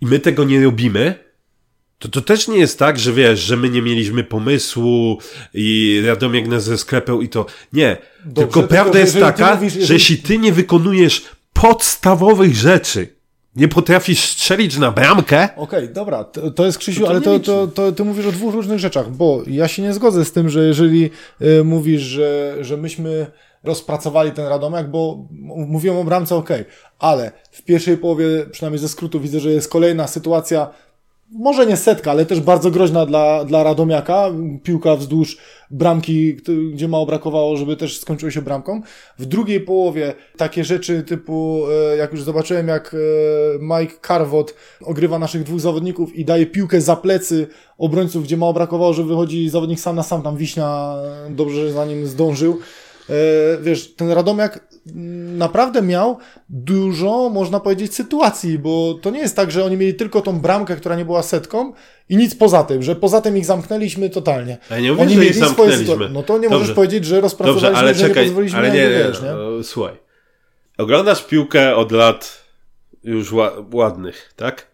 C: i my tego nie robimy, to to też nie jest tak, że wiesz, że my nie mieliśmy pomysłu i Radomiak nas zesklepiał i to. Nie.
B: Dobrze,
C: tylko prawda
B: że
C: jest taka,
B: mówisz-
C: że
B: jeżeli-
C: jeśli ty nie wykonujesz podstawowych rzeczy, nie potrafisz strzelić na bramkę,
B: Okej, dobra, to, to jest Krzysiu,
C: To to
B: ale to, to, to ty mówisz o dwóch różnych rzeczach, bo ja się nie zgodzę z tym, że jeżeli y, mówisz, że, że myśmy rozpracowali ten Radomiak, bo mówiłem o bramce, okej, ale w pierwszej połowie, przynajmniej ze skrótu, widzę, że jest kolejna sytuacja, może nie setka, ale też bardzo groźna dla, dla Radomiaka. Piłka wzdłuż bramki, gdzie mało brakowało, żeby też skończyło się bramką. W drugiej połowie takie rzeczy typu, e, jak już zobaczyłem, jak e, Mike Carvot ogrywa naszych dwóch zawodników i daje piłkę za plecy obrońców, gdzie mało brakowało, że wychodzi zawodnik sam na sam, tam Wiśnia dobrze, za nim zdążył. E, Wiesz, ten Radomiak naprawdę miał dużo, można powiedzieć, sytuacji, bo to nie jest tak, że oni mieli tylko tą bramkę, która nie była setką i nic poza tym, że poza tym ich zamknęliśmy totalnie.
C: Ja nie mówię,
B: oni
C: że ich zamknęliśmy.
B: No to nie
C: Dobrze.
B: możesz powiedzieć, że rozpracowaliśmy,
C: Dobrze, ale
B: że nie
C: czekaj,
B: pozwoliliśmy
C: ale
B: na
C: nie,
B: jakby,
C: nie,
B: wiesz, nie?
C: słuchaj. Oglądasz piłkę od lat już ła- ładnych, tak?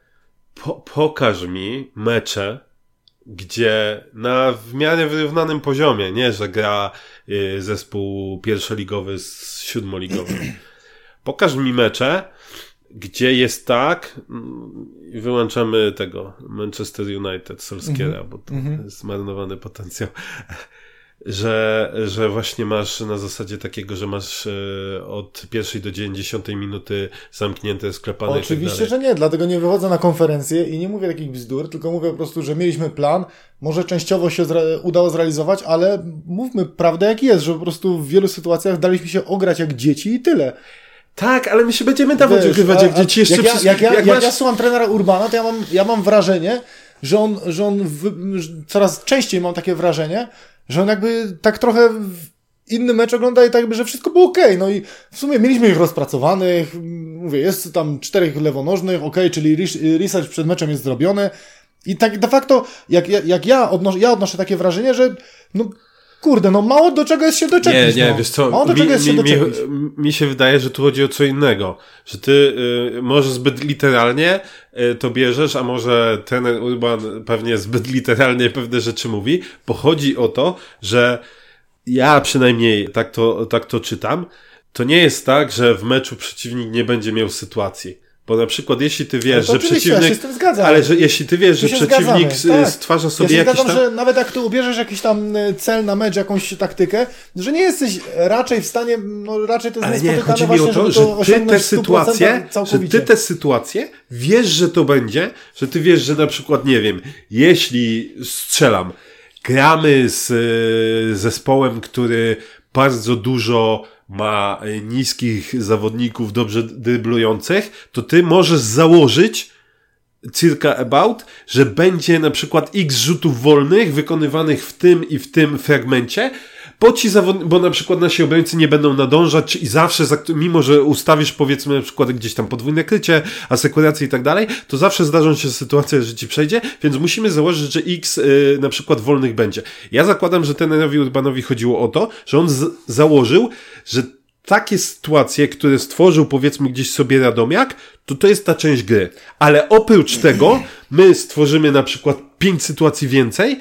C: Po, pokaż mi mecze, gdzie na w miarę wyrównanym poziomie, nie, że gra zespół pierwszoligowy z siódmoligowym. Pokaż mi mecze, gdzie jest tak, mm, wyłączamy tego Manchester United, Solskiera, bo to jest zmarnowany potencjał, że, że właśnie masz na zasadzie takiego, że masz e, od pierwszej do 90 minuty zamknięte, sklepane
B: Oczywiście,
C: tak dalej.
B: że nie, dlatego nie wychodzę na konferencję i nie mówię takich bzdur, tylko mówię po prostu, że mieliśmy plan, może częściowo się zre udało zrealizować, ale mówmy prawdę jak jest, że po prostu w wielu sytuacjach daliśmy się ograć jak dzieci i tyle.
C: Tak, ale my się będziemy dawać ogrywać jak dzieci jeszcze
B: jak, ja,
C: przez-
B: jak, ja, jak,
C: masz-
B: ja słucham trenera Urbana, to ja mam, ja mam wrażenie, że on, że on w, coraz częściej mam takie wrażenie, że on jakby tak trochę inny mecz ogląda i tak jakby, że wszystko było ok. No i w sumie mieliśmy ich rozpracowanych, mówię, jest tam czterech lewonożnych, ok, czyli research przed meczem jest zrobiony. I tak de facto, jak, jak, jak ja, odnoszę, ja odnoszę takie wrażenie, że no kurde, no mało do czego jest się doczepić.
C: Nie, nie,
B: no.
C: wiesz co,
B: mało do
C: mi,
B: czego jest
C: mi,
B: się doczepić.
C: mi, mi się wydaje, że tu chodzi o co innego. Że ty y, może zbyt literalnie y, to bierzesz, a może ten Urban pewnie zbyt literalnie pewne rzeczy mówi, bo chodzi o to, że ja przynajmniej tak to, tak to czytam, to nie jest tak, że w meczu przeciwnik nie będzie miał sytuacji. Bo na przykład jeśli ty wiesz, że przeciwnik.
B: Ja się z tym zgadzam.
C: Ale że jeśli ty wiesz, że przeciwnik
B: zgadzamy, tak.
C: stwarza sobie
B: ja się
C: jakiś
B: zgadzam,
C: tam.
B: że nawet jak ty ubierzesz jakiś tam e, cel na mecz, jakąś taktykę, że nie jesteś raczej w stanie, no raczej to jest
C: Ale nie, chodzi mi
B: właśnie,
C: o to,
B: żeby
C: że ty te
B: w 100%
C: sytuacje, że ty te sytuacje wiesz, że to będzie, że ty wiesz, że na przykład, nie wiem, jeśli strzelam, gramy z e, zespołem, który bardzo dużo ma e, niskich zawodników dobrze dryblujących, to ty możesz założyć circa about, że będzie na przykład x rzutów wolnych wykonywanych w tym i w tym fragmencie, bo ci zawod... bo na przykład nasi obrońcy nie będą nadążać i zawsze, za... mimo że ustawisz powiedzmy na przykład gdzieś tam podwójne krycie, asekuracje i tak dalej, to zawsze zdarzą się sytuacje, że ci przejdzie, więc musimy założyć, że x yy, na przykład wolnych będzie. Ja zakładam, że tenerowi Urbanowi chodziło o to, że on założył, że takie sytuacje, które stworzył powiedzmy gdzieś sobie Radomiak, to to jest ta część gry. Ale oprócz tego my stworzymy na przykład pięć sytuacji więcej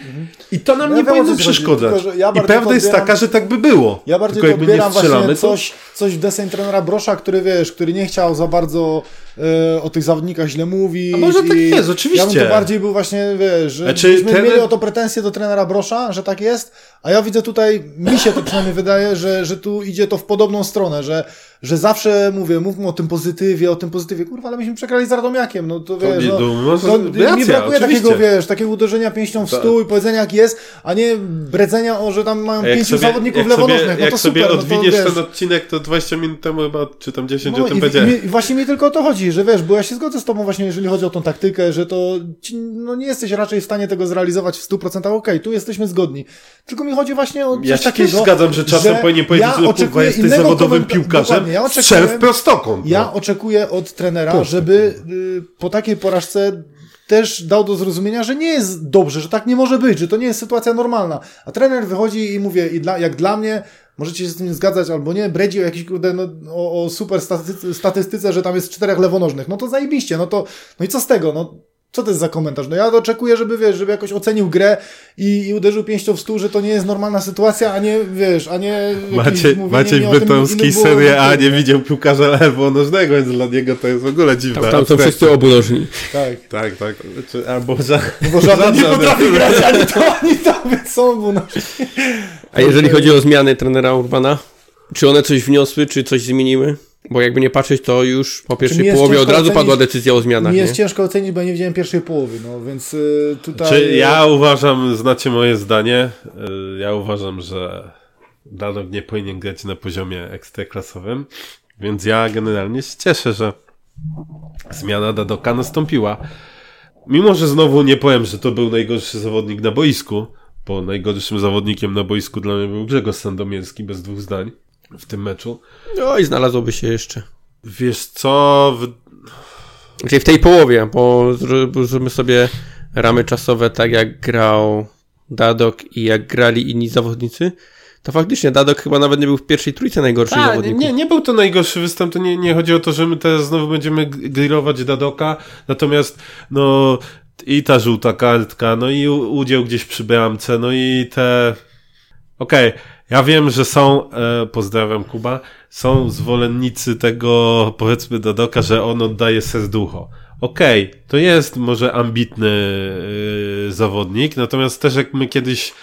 C: i to nam
B: Ja
C: nie
B: wiem,
C: powinno
B: chodzi, że ja
C: I prawda jest taka, że tak by było.
B: Ja bardziej
C: Tylko jakby nie strzelamy,
B: właśnie
C: to...
B: coś, coś w deseń trenera Brosza, który wiesz, który nie chciał za bardzo e, o tych zawodnikach źle mówić.
C: A może tak jest, oczywiście.
B: Ja bym to bardziej był właśnie, wiesz, że
C: Znaczy, trener-
B: mieli o to pretensje do trenera Brosza, że tak jest, a ja widzę tutaj, mi się to przynajmniej wydaje, że, że tu idzie to w podobną stronę, że, że zawsze mówię, mówmy o tym pozytywie, o tym pozytywie, kurwa, ale myśmy przegrali z Radomiakiem, no to wiesz,
C: nie,
B: no,
C: no, może-
B: to
C: racja,
B: mi brakuje
C: oczywiście.
B: takiego, wiesz, takiego uderzenia pięścią w stół i powiedzenia jak jest, a nie bredzenia o, że tam mają
C: jak
B: pięciu
C: sobie,
B: zawodników
C: jak sobie,
B: lewonożnych, no
C: jak
B: to
C: sobie
B: super, no to
C: odwiniesz
B: wiesz,
C: ten odcinek, to 20 minut temu chyba, czy tam 10
B: no
C: o tym powiedziałem.
B: i, I właśnie mi tylko o to chodzi, że wiesz, bo ja się zgodzę z tobą właśnie, jeżeli chodzi o tą taktykę, że to ci, no nie jesteś raczej w stanie tego zrealizować w 100%, okej, tu jesteśmy zgodni. Tylko mi chodzi właśnie o coś
C: Ja się
B: takiego,
C: też zgadzam, że czasem powinien powiedzieć, że kurwa
B: oczekuję
C: jesteś zawodowym piłkarzem,
B: Dokładnie, ja
C: strzel w
B: oczekuję,
C: prostokąt.
B: ja
C: no.
B: oczekuję od trenera, żeby y, po takiej porażce też dał do zrozumienia, że nie jest dobrze, że tak nie może być, że to nie jest sytuacja normalna. A trener wychodzi i mówię, i dla, jak dla mnie, możecie się z tym zgadzać albo nie, bredzi o jakiś kurde, no, o, o super statystyce, statystyce, że tam jest czterech lewonożnych. No to zajebiście, no to, no i co z tego, no co to jest za komentarz? No ja oczekuję, żeby, wiesz, żeby jakoś ocenił grę i, i uderzył pięścią w stół, że to nie jest normalna sytuacja, a nie, wiesz, a nie jakieś
C: Maciej,
B: mówienie
C: Maciej
B: mi o tym
C: Bytomski
B: innym było
C: Serie A nie widział piłkarza lewonożnego, więc dla niego to jest w ogóle dziwne.
A: Tam, tam są wszyscy obunożni.
B: Tak.
C: Tak, tak. Znaczy, albo za...
B: Bo żaden nie potrafi grać ani to, ani to, więc są no.
A: A jeżeli chodzi o zmiany trenera Urbana, czy one coś wniosły, czy coś zmieniły? Bo jakby nie patrzeć, to już po pierwszej połowie od razu
B: ocenić-
A: padła decyzja o zmianach.
B: Mi
A: Nie?
B: jest ciężko ocenić, bo ja nie widziałem pierwszej połowy, no więc y, tutaj...
C: Czy ja uważam, znacie moje zdanie, y, ja uważam, że Danok nie powinien grać na poziomie ekstraklasowym, więc ja generalnie się cieszę, że zmiana Dadoka nastąpiła. Mimo, że znowu nie powiem, że to był najgorszy zawodnik na boisku, bo najgorszym zawodnikiem na boisku dla mnie był Grzegorz Sandomierski, bez dwóch zdań w tym meczu.
A: No i znalazłoby się jeszcze.
C: Wiesz co, w...
A: Czyli w tej połowie, bo zróbmy sobie ramy czasowe tak jak grał Dadok i jak grali inni zawodnicy, to faktycznie Dadok chyba nawet nie był w pierwszej trójce najgorszych
C: A,
A: zawodników.
C: nie, nie był to najgorszy występ, to nie, nie chodzi o to, że my teraz znowu będziemy grillować Dadoka, natomiast no i ta żółta kartka, no i udział gdzieś przy bramce, no i te... Okej, ja wiem, że są, e, pozdrawiam Kuba, są zwolennicy tego, powiedzmy Dadoka, że on oddaje serducho. Okej, to jest może ambitny e, zawodnik, natomiast też jak my kiedyś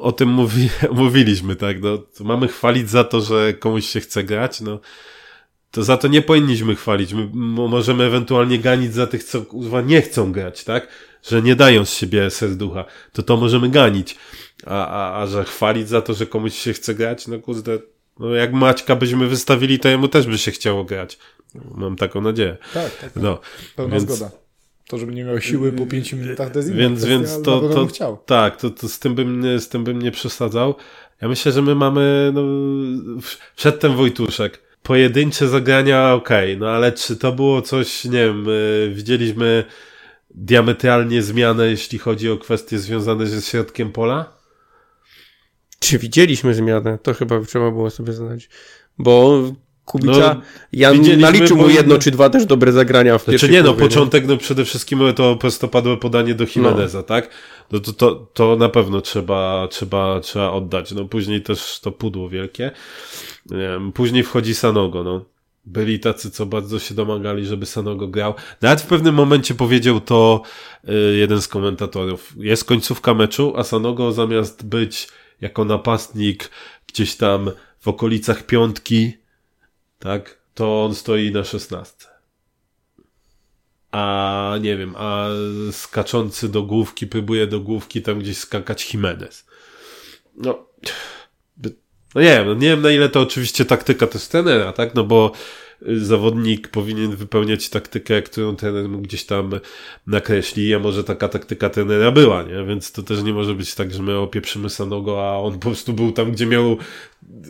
C: o tym mówi, mówiliśmy, tak, no, mamy chwalić za to, że komuś się chce grać, no, to za to nie powinniśmy chwalić. My możemy ewentualnie ganić za tych, co nie chcą grać, tak? Że nie dają z siebie serducha. To to możemy ganić. A, a, a że chwalić za to, że komuś się chce grać, no kurde, no jak Maćka byśmy wystawili, to jemu też by się chciało grać. Mam taką nadzieję.
B: Tak, tak,
C: No,
B: pełna
C: więc-
B: zgoda. To, żeby nie miał siły po 5 minutach, to jest
C: Więc,
B: kwestia,
C: więc to, to
B: bym chciał.
C: tak, to, to z, tym bym, nie- z tym bym nie przesadzał. Ja myślę, że my mamy no, przedtem Wojtuszek. Pojedyncze zagrania okej, no ale czy to było coś, nie wiem, y, widzieliśmy diametralnie zmianę, jeśli chodzi o kwestie związane ze środkiem pola?
A: Czy widzieliśmy zmianę? To chyba trzeba było sobie zadać. Bo Kubica,
C: No,
A: ja naliczył mu jedno czy dwa też dobre zagrania w
C: Znaczy
A: pierwszej
C: nie, no
A: połowie,
C: początek, no przede wszystkim to prostopadłe podanie do Jimeneza, tak? No to, to, to na pewno trzeba, trzeba, trzeba oddać. No później też to pudło wielkie. Później wchodzi Sanogo, no. Byli tacy, co bardzo się domagali, żeby Sanogo grał. Nawet w pewnym momencie powiedział to y, jeden z komentatorów. Jest końcówka meczu, a Sanogo zamiast być jako napastnik gdzieś tam w okolicach piątki, tak, to on stoi na szesnastce a nie wiem, a skaczący do główki, próbuje do główki tam gdzieś skakać Jimenez. No, no nie wiem, no nie wiem na ile to oczywiście taktyka też trenera, tak, no bo zawodnik powinien wypełniać taktykę, którą trener mu gdzieś tam nakreśli, a może taka taktyka trenera była, nie? Więc to też nie może być tak, że my opieprzymy Sanogo, a on po prostu był tam, gdzie miał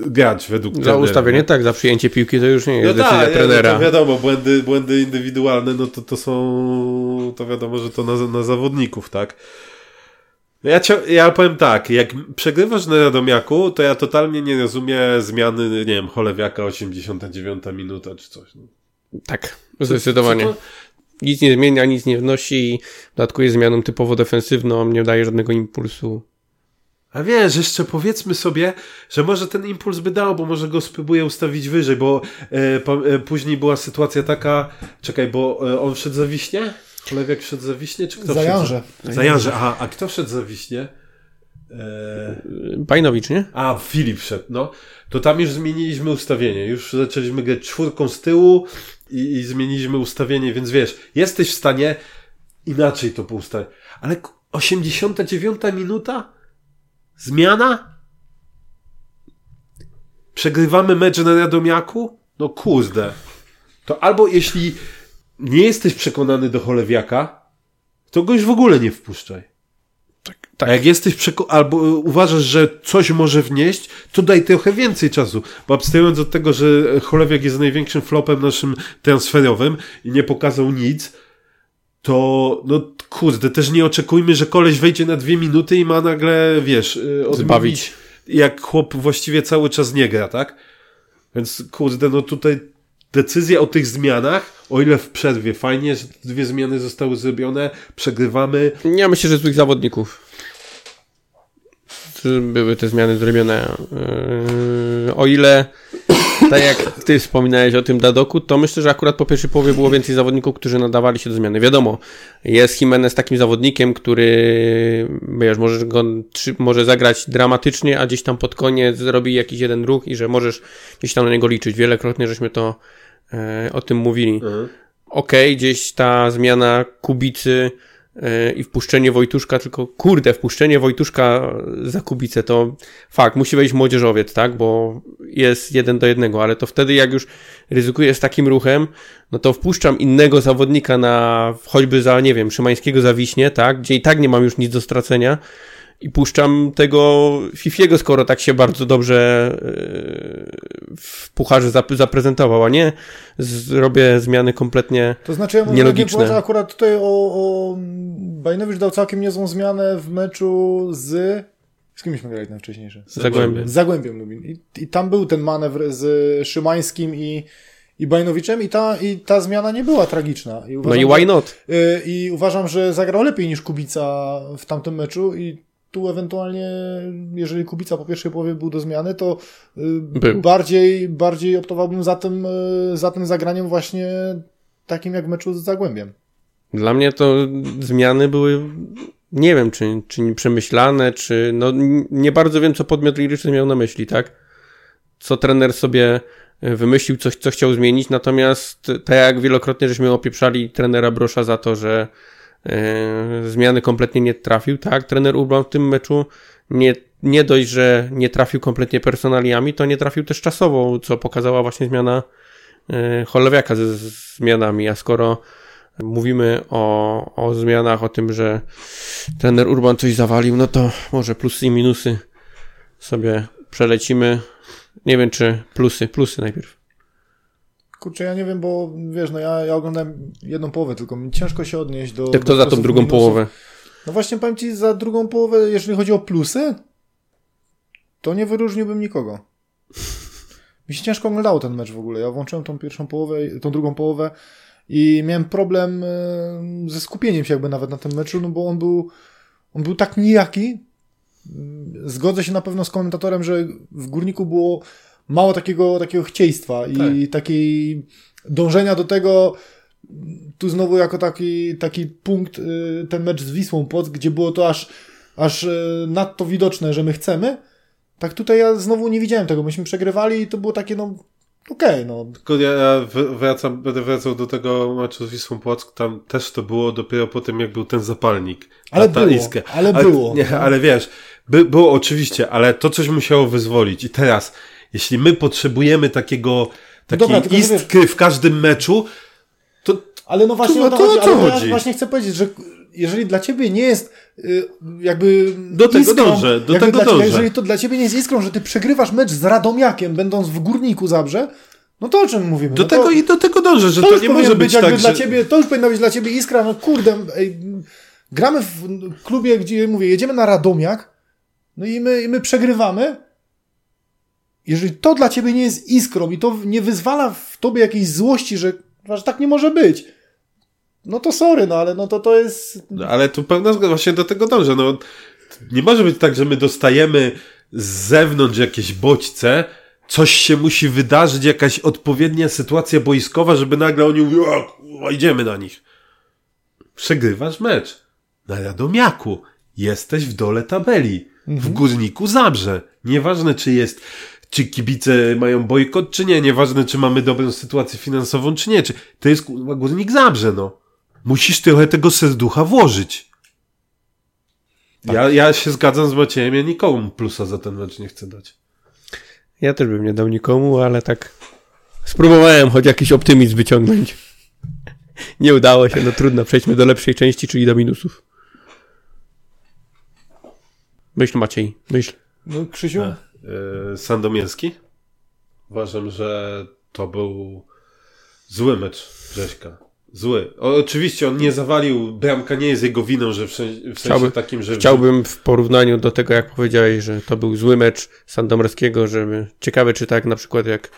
C: grać według
A: Za
C: trenera.
A: ustawienie
C: nie?
A: tak, za przyjęcie piłki to już nie jest
C: No
A: decyzja
C: tak,
A: trenera.
C: No to wiadomo, błędy, błędy indywidualne, no to, to są, to wiadomo, że to na, na zawodników, tak? No Ja, ja powiem tak, jak przegrywasz na Radomiaku, to ja totalnie nie rozumiem zmiany, nie wiem, Cholewiaka 89 minuta czy coś. No.
A: Tak, zdecydowanie.
C: Co to-
A: Nic nie zmienia, nic nie wnosi i jest zmianą typowo defensywną, nie daje żadnego impulsu.
C: A wiesz, jeszcze powiedzmy sobie, że może ten impuls by dał, bo może go spróbuję ustawić wyżej, bo e, po, e, później była sytuacja taka, czekaj, bo e, on wszedł za wiśnie? Cholewiak wszedł za wiśnie, czy kto
B: Za
C: wszedł?
B: Janże.
C: Za Janże, aha, a kto wszedł za wiśnie? E,
A: Bajnowicz, nie?
C: a, Filip wszedł, no. To tam już zmieniliśmy ustawienie, już zaczęliśmy grać czwórką z tyłu i, i zmieniliśmy ustawienie, więc wiesz, jesteś w stanie inaczej to poustawić. Ale k- 89 minuta? Zmiana? Przegrywamy mecz na Radomiaku? No kurde. To albo jeśli nie jesteś przekonany do Cholewiaka, to go już w ogóle nie wpuszczaj.
A: Tak.
C: A jak jesteś przeko- albo y, uważasz, że coś może wnieść, to daj trochę więcej czasu. Bo abstrahując od tego, że Cholewiak jest największym flopem naszym transferowym i nie pokazał nic, to no kurde, też nie oczekujmy, że koleś wejdzie na dwie minuty i ma nagle, wiesz, y, odmówić, jak chłop właściwie cały czas nie gra, tak? Więc kurde, no tutaj decyzja o tych zmianach, o ile w przerwie fajnie, że dwie zmiany zostały zrobione, przegrywamy,
A: Ja myślę, że złych zawodników. Były te zmiany zrobione. Yy, o ile, tak jak ty wspominałeś o tym Dadoku, to myślę, że akurat po pierwszej połowie było więcej zawodników, którzy nadawali się do zmiany. Wiadomo, jest Jimenez takim zawodnikiem, który wiesz, może, go, może zagrać dramatycznie, a gdzieś tam pod koniec zrobi jakiś jeden ruch i że możesz gdzieś tam na niego liczyć. Wielokrotnie żeśmy to o tym mówili. Okej, gdzieś ta zmiana Kubicy yy, i wpuszczenie Wojtuszka, tylko kurde, wpuszczenie Wojtuszka za Kubicę to fakt, musi wejść młodzieżowiec, tak, bo jest jeden do jednego, ale to wtedy jak już ryzykuję z takim ruchem, no to wpuszczam innego zawodnika na choćby za, nie wiem, Szymańskiego za Wiśnie, tak, gdzie i tak nie mam już nic do stracenia i puszczam tego Fifiego, skoro tak się bardzo dobrze yy, w pucharze zap- zaprezentował, a nie zrobię zmiany kompletnie
B: To znaczy, ja
A: Nielogiczne.
B: mówię akurat tutaj o, o... Bajnowicz dał całkiem niezłą zmianę w meczu z... Z kim myśmy grali na wcześniejsze?
A: z Zagłębiem.
B: Z Zagłębiem Lubin. I, I tam był ten manewr z Szymańskim i, i Bajnowiczem i ta, i ta zmiana nie była tragiczna. I
A: No
B: uważam,
A: i why not?
B: Że, y, I uważam, że zagrał lepiej niż Kubica w tamtym meczu i tu ewentualnie, jeżeli Kubica po pierwszej połowie był do zmiany, to y,
A: Był.
B: bardziej, bardziej optowałbym za tym, y, za tym zagraniem właśnie takim jak w meczu z Zagłębiem.
A: Dla mnie to zmiany były, nie wiem, czy, czy przemyślane, czy, no nie bardzo wiem, co podmiot liryczny miał na myśli, tak? Co trener sobie y, wymyślił, coś, co chciał zmienić, natomiast tak jak wielokrotnie żeśmy opieprzali trenera Brosza za to, że zmiany kompletnie nie trafił, tak? Trener Urban w tym meczu nie, nie dość, że nie trafił kompletnie personaliami, to nie trafił też czasowo, co pokazała właśnie zmiana y, Cholewiaka ze zmianami, a skoro mówimy o, o zmianach, o tym, że trener Urban coś zawalił, no to może plusy i minusy sobie przelecimy. Nie wiem, czy plusy, plusy najpierw.
B: Kurczę, ja nie wiem, bo wiesz, no ja, ja oglądałem jedną połowę, tylko mi ciężko się odnieść do.
A: Jak to za tą drugą
B: minusów.
A: połowę?
B: No właśnie powiem ci, za drugą połowę, jeżeli chodzi o plusy, to nie wyróżniłbym nikogo. Mi się ciężko oglądało ten mecz w ogóle. Ja włączyłem tą pierwszą połowę, tą drugą połowę i miałem problem e, ze skupieniem się jakby nawet na tym meczu, no bo on był, on był tak nijaki. Zgodzę się na pewno z komentatorem, że w Górniku było mało takiego, takiego chcieństwa i takiej dążenia do tego, tu znowu jako taki, taki punkt y, ten mecz z Wisłą Płock, gdzie było to aż, aż y, nadto widoczne, że my chcemy. Tak tutaj ja znowu nie widziałem tego. Myśmy przegrywali i to było takie, no okej, no.
C: Tylko ja, ja wracam, będę wracał do tego meczu z Wisłą Płock, tam też to było dopiero po tym, jak był ten zapalnik.
B: Ale
C: Ta- ta
B: było,
C: iskra.
B: ale było.
C: Nie, ale wiesz, by, było oczywiście, ale to coś musiało wyzwolić. I teraz, jeśli my potrzebujemy takiego, takiej
B: dobra, tylko że
C: iskry w każdym meczu, to
B: Ale no właśnie
C: To-
B: to,
C: to o
B: chodzi. ja
C: chodzi?
B: właśnie chcę powiedzieć, że jeżeli dla ciebie nie jest y, jakby
C: Do tego
B: iskrą,
C: dążę, do tego
B: dla
C: dążę.
B: Jeżeli to dla ciebie nie jest iskrą, że ty przegrywasz mecz z Radomiakiem, będąc w Górniku Zabrze, no to o czym mówimy?
C: do
B: no
C: tego
B: to,
C: i do tego dążę, że to,
B: już
C: nie może być tak,
B: dla
C: że...
B: ciebie, to już powinna być dla ciebie iskra, no kurde, ej, gramy w klubie, gdzie mówię, jedziemy na Radomiak, no i my, i my przegrywamy. Jeżeli to dla ciebie nie jest iskrą i to nie wyzwala w tobie jakiejś złości, że, że tak nie może być, no to sorry, no ale no to to jest...
C: No, Ale tu pełna zgoda, właśnie do tego dążę. No, nie może być tak, że my dostajemy z zewnątrz jakieś bodźce, coś się musi wydarzyć, jakaś odpowiednia sytuacja boiskowa, żeby nagle oni mówią, o, idziemy na nich. Przegrywasz mecz. Na Radomiaku. Jesteś w dole tabeli. W Górniku Zabrze. Nieważne, czy jest czy kibice mają bojkot, czy nie. Nieważne, czy mamy dobrą sytuację finansową, czy nie. Czy to jest kurwa, Górnik Zabrze, no. Musisz trochę tego serducha włożyć. Ja, ja się zgadzam z Maciejem, ja nikomu plusa za ten mecz nie chcę dać.
A: Ja też bym nie dał nikomu, ale tak spróbowałem choć jakiś optymizm wyciągnąć. Nie udało się, no trudno. Przejdźmy do lepszej części, czyli do minusów. Myśl Maciej, myśl.
B: No Krzysiu?
C: Yy, Sandomierski? Uważam, że to był zły mecz Grześka. Zły. O, oczywiście on nie zawalił, bramka nie jest jego winą, że w, sen- w sensie
A: Chciałby-
C: takim, że...
A: Chciałbym w porównaniu do tego, jak powiedziałeś, że to był zły mecz Sandomierskiego, żeby... Ciekawe, czy tak na przykład jak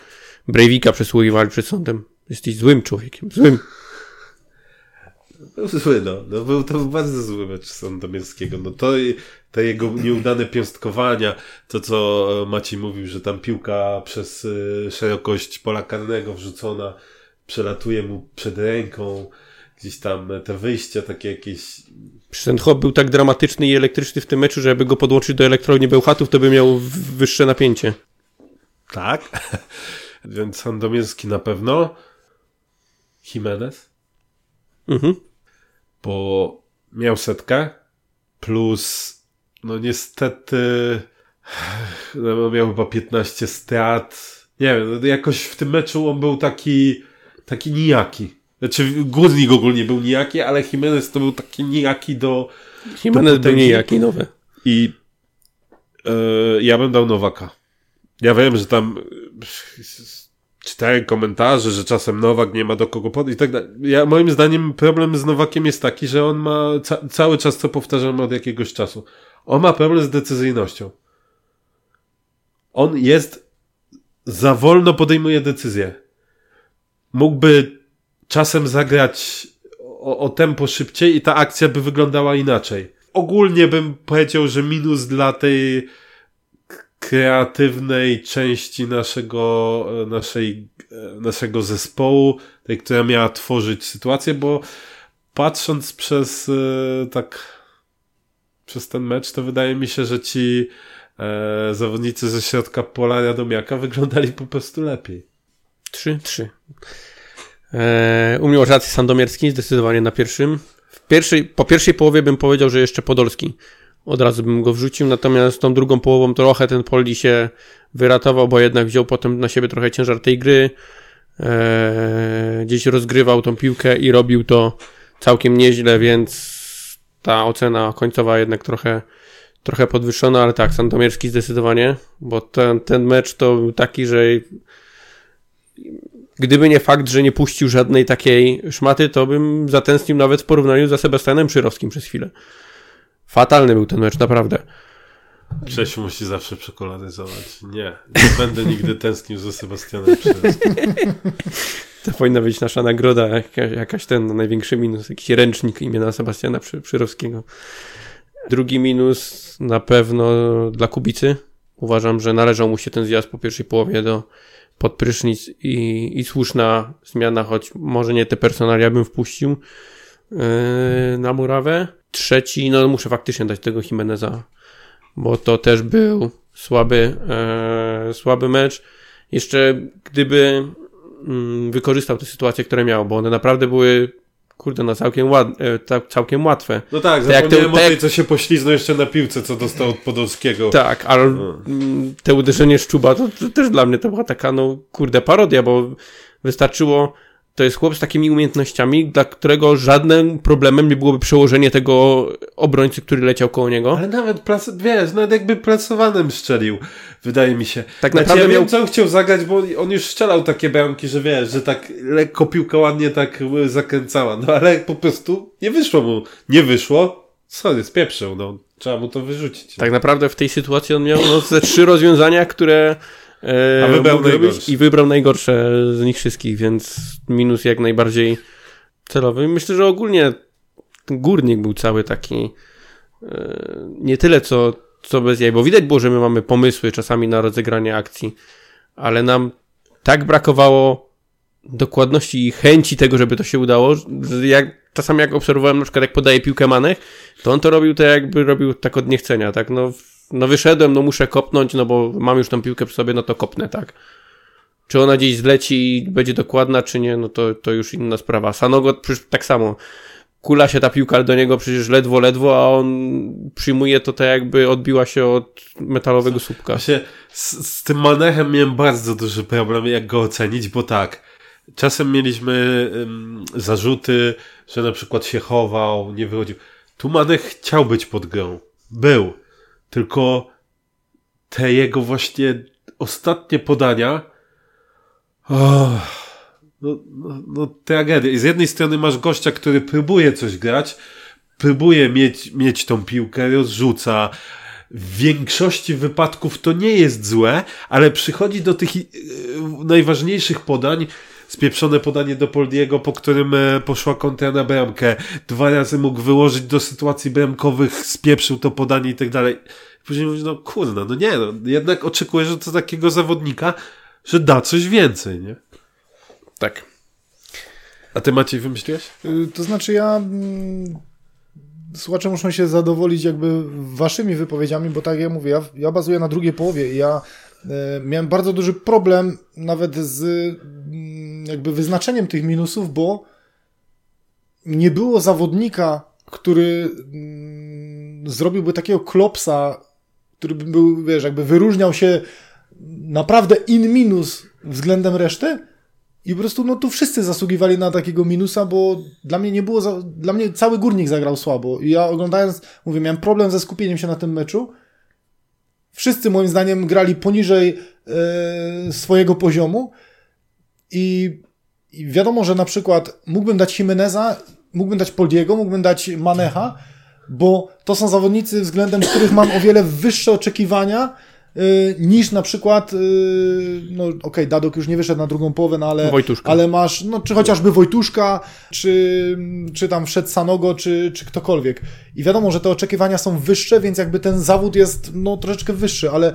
A: Breivika przesłuchiwali przed sądem. Jesteś złym człowiekiem, złym.
C: Był zły, no. no był, to bardzo zły mecz Sandomierskiego. No to te jego nieudane piąstkowania, to co e, Maciej mówił, że tam piłka przez e, szerokość pola karnego wrzucona przelatuje mu przed ręką, gdzieś tam e, te wyjścia takie jakieś
A: ten hop był tak dramatyczny i elektryczny w tym meczu, że jakby go podłączyć do elektrowni Bełchatów, to by miał wyższe napięcie.
C: Tak. Więc Sandomierski na pewno. Jimenez,
A: Mhm.
C: Bo miał setkę. Plus, no niestety, no miał chyba 15 strat. Nie wiem, no jakoś w tym meczu on był taki, taki nijaki. Znaczy, Górnik ogólnie był nijaki, ale Jimenez to był taki nijaki do,
A: Jimenez był
C: potęgi.
A: niejaki, nowe.
C: I e, ja bym dał Nowaka. Ja wiem, że tam czytałem komentarze, że czasem Nowak nie ma do kogo podejść i tak dalej. Ja, moim zdaniem problem z Nowakiem jest taki, że on ma ca cały czas, co powtarzam od jakiegoś czasu, on ma problem z decyzyjnością. On jest za wolno podejmuje decyzje. Mógłby czasem zagrać o, o tempo szybciej i ta akcja by wyglądała inaczej. Ogólnie bym powiedział, że minus dla tej kreatywnej części naszego, e, naszej, e, naszego zespołu, tej, która miała tworzyć sytuację, bo patrząc przez e, tak przez ten mecz, to wydaje mi się, że ci e, zawodnicy ze środka pola Radomiaka wyglądali po prostu lepiej.
A: Trzy, trzy. Eee, u mnie rację Sandomierski, zdecydowanie na pierwszym. W pierwszej, po pierwszej połowie bym powiedział, że jeszcze Podolski. Od razu bym go wrzucił, natomiast tą drugą połową trochę ten Poli się wyratował, bo jednak wziął potem na siebie trochę ciężar tej gry. e, gdzieś rozgrywał tą piłkę i robił to całkiem nieźle, więc ta ocena końcowa jednak trochę, trochę podwyższona, ale tak, Sandomierski zdecydowanie, bo ten, ten mecz to był taki, że gdyby nie fakt, że nie puścił żadnej takiej szmaty, to bym zatęsknił nawet w porównaniu za Sebastianem Przyrowskim przez chwilę. Fatalny był ten mecz, naprawdę.
C: Czesiu musi zawsze przekolaryzować. Nie, nie będę nigdy tęsknił za Sebastianem Przyrowskim.
A: To powinna być nasza nagroda, jakaś, jakaś ten największy minus, jakiś ręcznik imienia Sebastiana Przy, Przyrowskiego. Drugi minus na pewno dla Kubicy. Uważam, że należał mu się ten zjazd po pierwszej połowie do podprysznic i, i słuszna zmiana, choć może nie te personalia bym wpuścił na murawę. Trzeci, no muszę faktycznie dać tego Jimeneza, bo to też był słaby, yy, słaby mecz. Jeszcze gdyby mm, wykorzystał te sytuacje, które miał, bo one naprawdę były kurde, no całkiem, ład, e, całkiem łatwe.
C: No tak,
A: To jak
C: zapomniałem
A: te-
C: o
A: te-
C: tej, co się pośliznął jeszcze na piłce, co dostał od Podolskiego.
A: Tak, ale
C: No.
A: mm, te uderzenie Szczuba, to, to też dla mnie to była taka, no kurde, parodia, bo wystarczyło, to jest chłop z takimi umiejętnościami, dla którego żadnym problemem nie byłoby przełożenie tego obrońcy, który leciał koło niego.
C: Ale nawet, plac, wiesz, nawet jakby placowanym strzelił, wydaje mi się.
A: Tak
C: Znaczy,
A: naprawdę
C: ja
A: miał-
C: wiem, co on chciał zagrać, bo on już strzelał takie bramki, że wiesz, że tak lekko piłka ładnie tak zakręcała, no ale po prostu nie wyszło mu. Nie wyszło, sorry, spieprzył, no. Trzeba mu to wyrzucić.
A: Tak naprawdę w tej sytuacji on miał no, ze trzy rozwiązania, które
C: A wybrał najgorsze.
A: i wybrał najgorsze z nich wszystkich, więc minus jak najbardziej celowy. Myślę, że ogólnie ten górnik był cały taki e, nie tyle co, co bez jaj, bo widać było, że my mamy pomysły czasami na rozegranie akcji, ale nam tak brakowało dokładności i chęci tego, żeby to się udało, że jak czasami jak obserwowałem na przykład jak podaje piłkę Manek, to on to robił tak jakby robił tak od niechcenia, tak, no, no wyszedłem, no muszę kopnąć, no bo mam już tą piłkę przy sobie, no to kopnę, tak. Czy ona gdzieś zleci i będzie dokładna, czy nie, no to, to już inna sprawa. Sanogot tak samo. Kula się ta piłka do niego przecież ledwo, ledwo, a on przyjmuje to tak jakby odbiła się od metalowego słupka.
C: Właśnie z, z tym Manechem miałem bardzo duży problem, jak go ocenić, bo tak, czasem mieliśmy zarzuty, że na przykład się chował, nie wychodził. Tu Manech chciał być pod grą. Był. Tylko te jego właśnie ostatnie podania oh, no, no, no tragedia. Z jednej strony masz gościa, który próbuje coś grać, próbuje mieć, mieć tą piłkę, rozrzuca. W większości wypadków to nie jest złe, ale przychodzi do tych yy, najważniejszych podań, spieprzone podanie do Poldiego, po którym e, poszła kontra na bramkę. Dwa razy mógł wyłożyć do sytuacji bramkowych, spieprzył to podanie i tak dalej. Później mówisz, no kurna, no nie, no, jednak oczekujesz od takiego zawodnika, że da coś więcej, nie?
A: Tak.
C: A ty Maciej wymyśliłeś?
B: Y, To znaczy ja... mm, Słuchacze muszą się zadowolić jakby waszymi wypowiedziami, bo tak jak mówię, ja, ja bazuję na drugiej połowie i ja e, miałem bardzo duży problem nawet z mm, jakby wyznaczeniem tych minusów, bo nie było zawodnika, który mm, zrobiłby takiego klopsa, który by był, wiesz, jakby wyróżniał się naprawdę in minus względem reszty, i po prostu, no tu wszyscy zasługiwali na takiego minusa, bo dla mnie nie było, za, dla mnie cały górnik zagrał słabo. I ja oglądając, mówię, miałem problem ze skupieniem się na tym meczu. Wszyscy moim zdaniem grali poniżej e, swojego poziomu. I, I wiadomo, że na przykład mógłbym dać Jimeneza, mógłbym dać Poldiego, mógłbym dać Manecha, bo to są zawodnicy, względem których mam o wiele wyższe oczekiwania y, niż na przykład, y, no okej, Dadok już nie wyszedł na drugą połowę, no ale,
A: Wojtuszka.
B: ale masz, no czy chociażby Wojtuszka, czy, czy tam wszedł Sanogo, czy, czy ktokolwiek. I wiadomo, że te oczekiwania są wyższe, więc jakby ten zawód jest, no troszeczkę wyższy, ale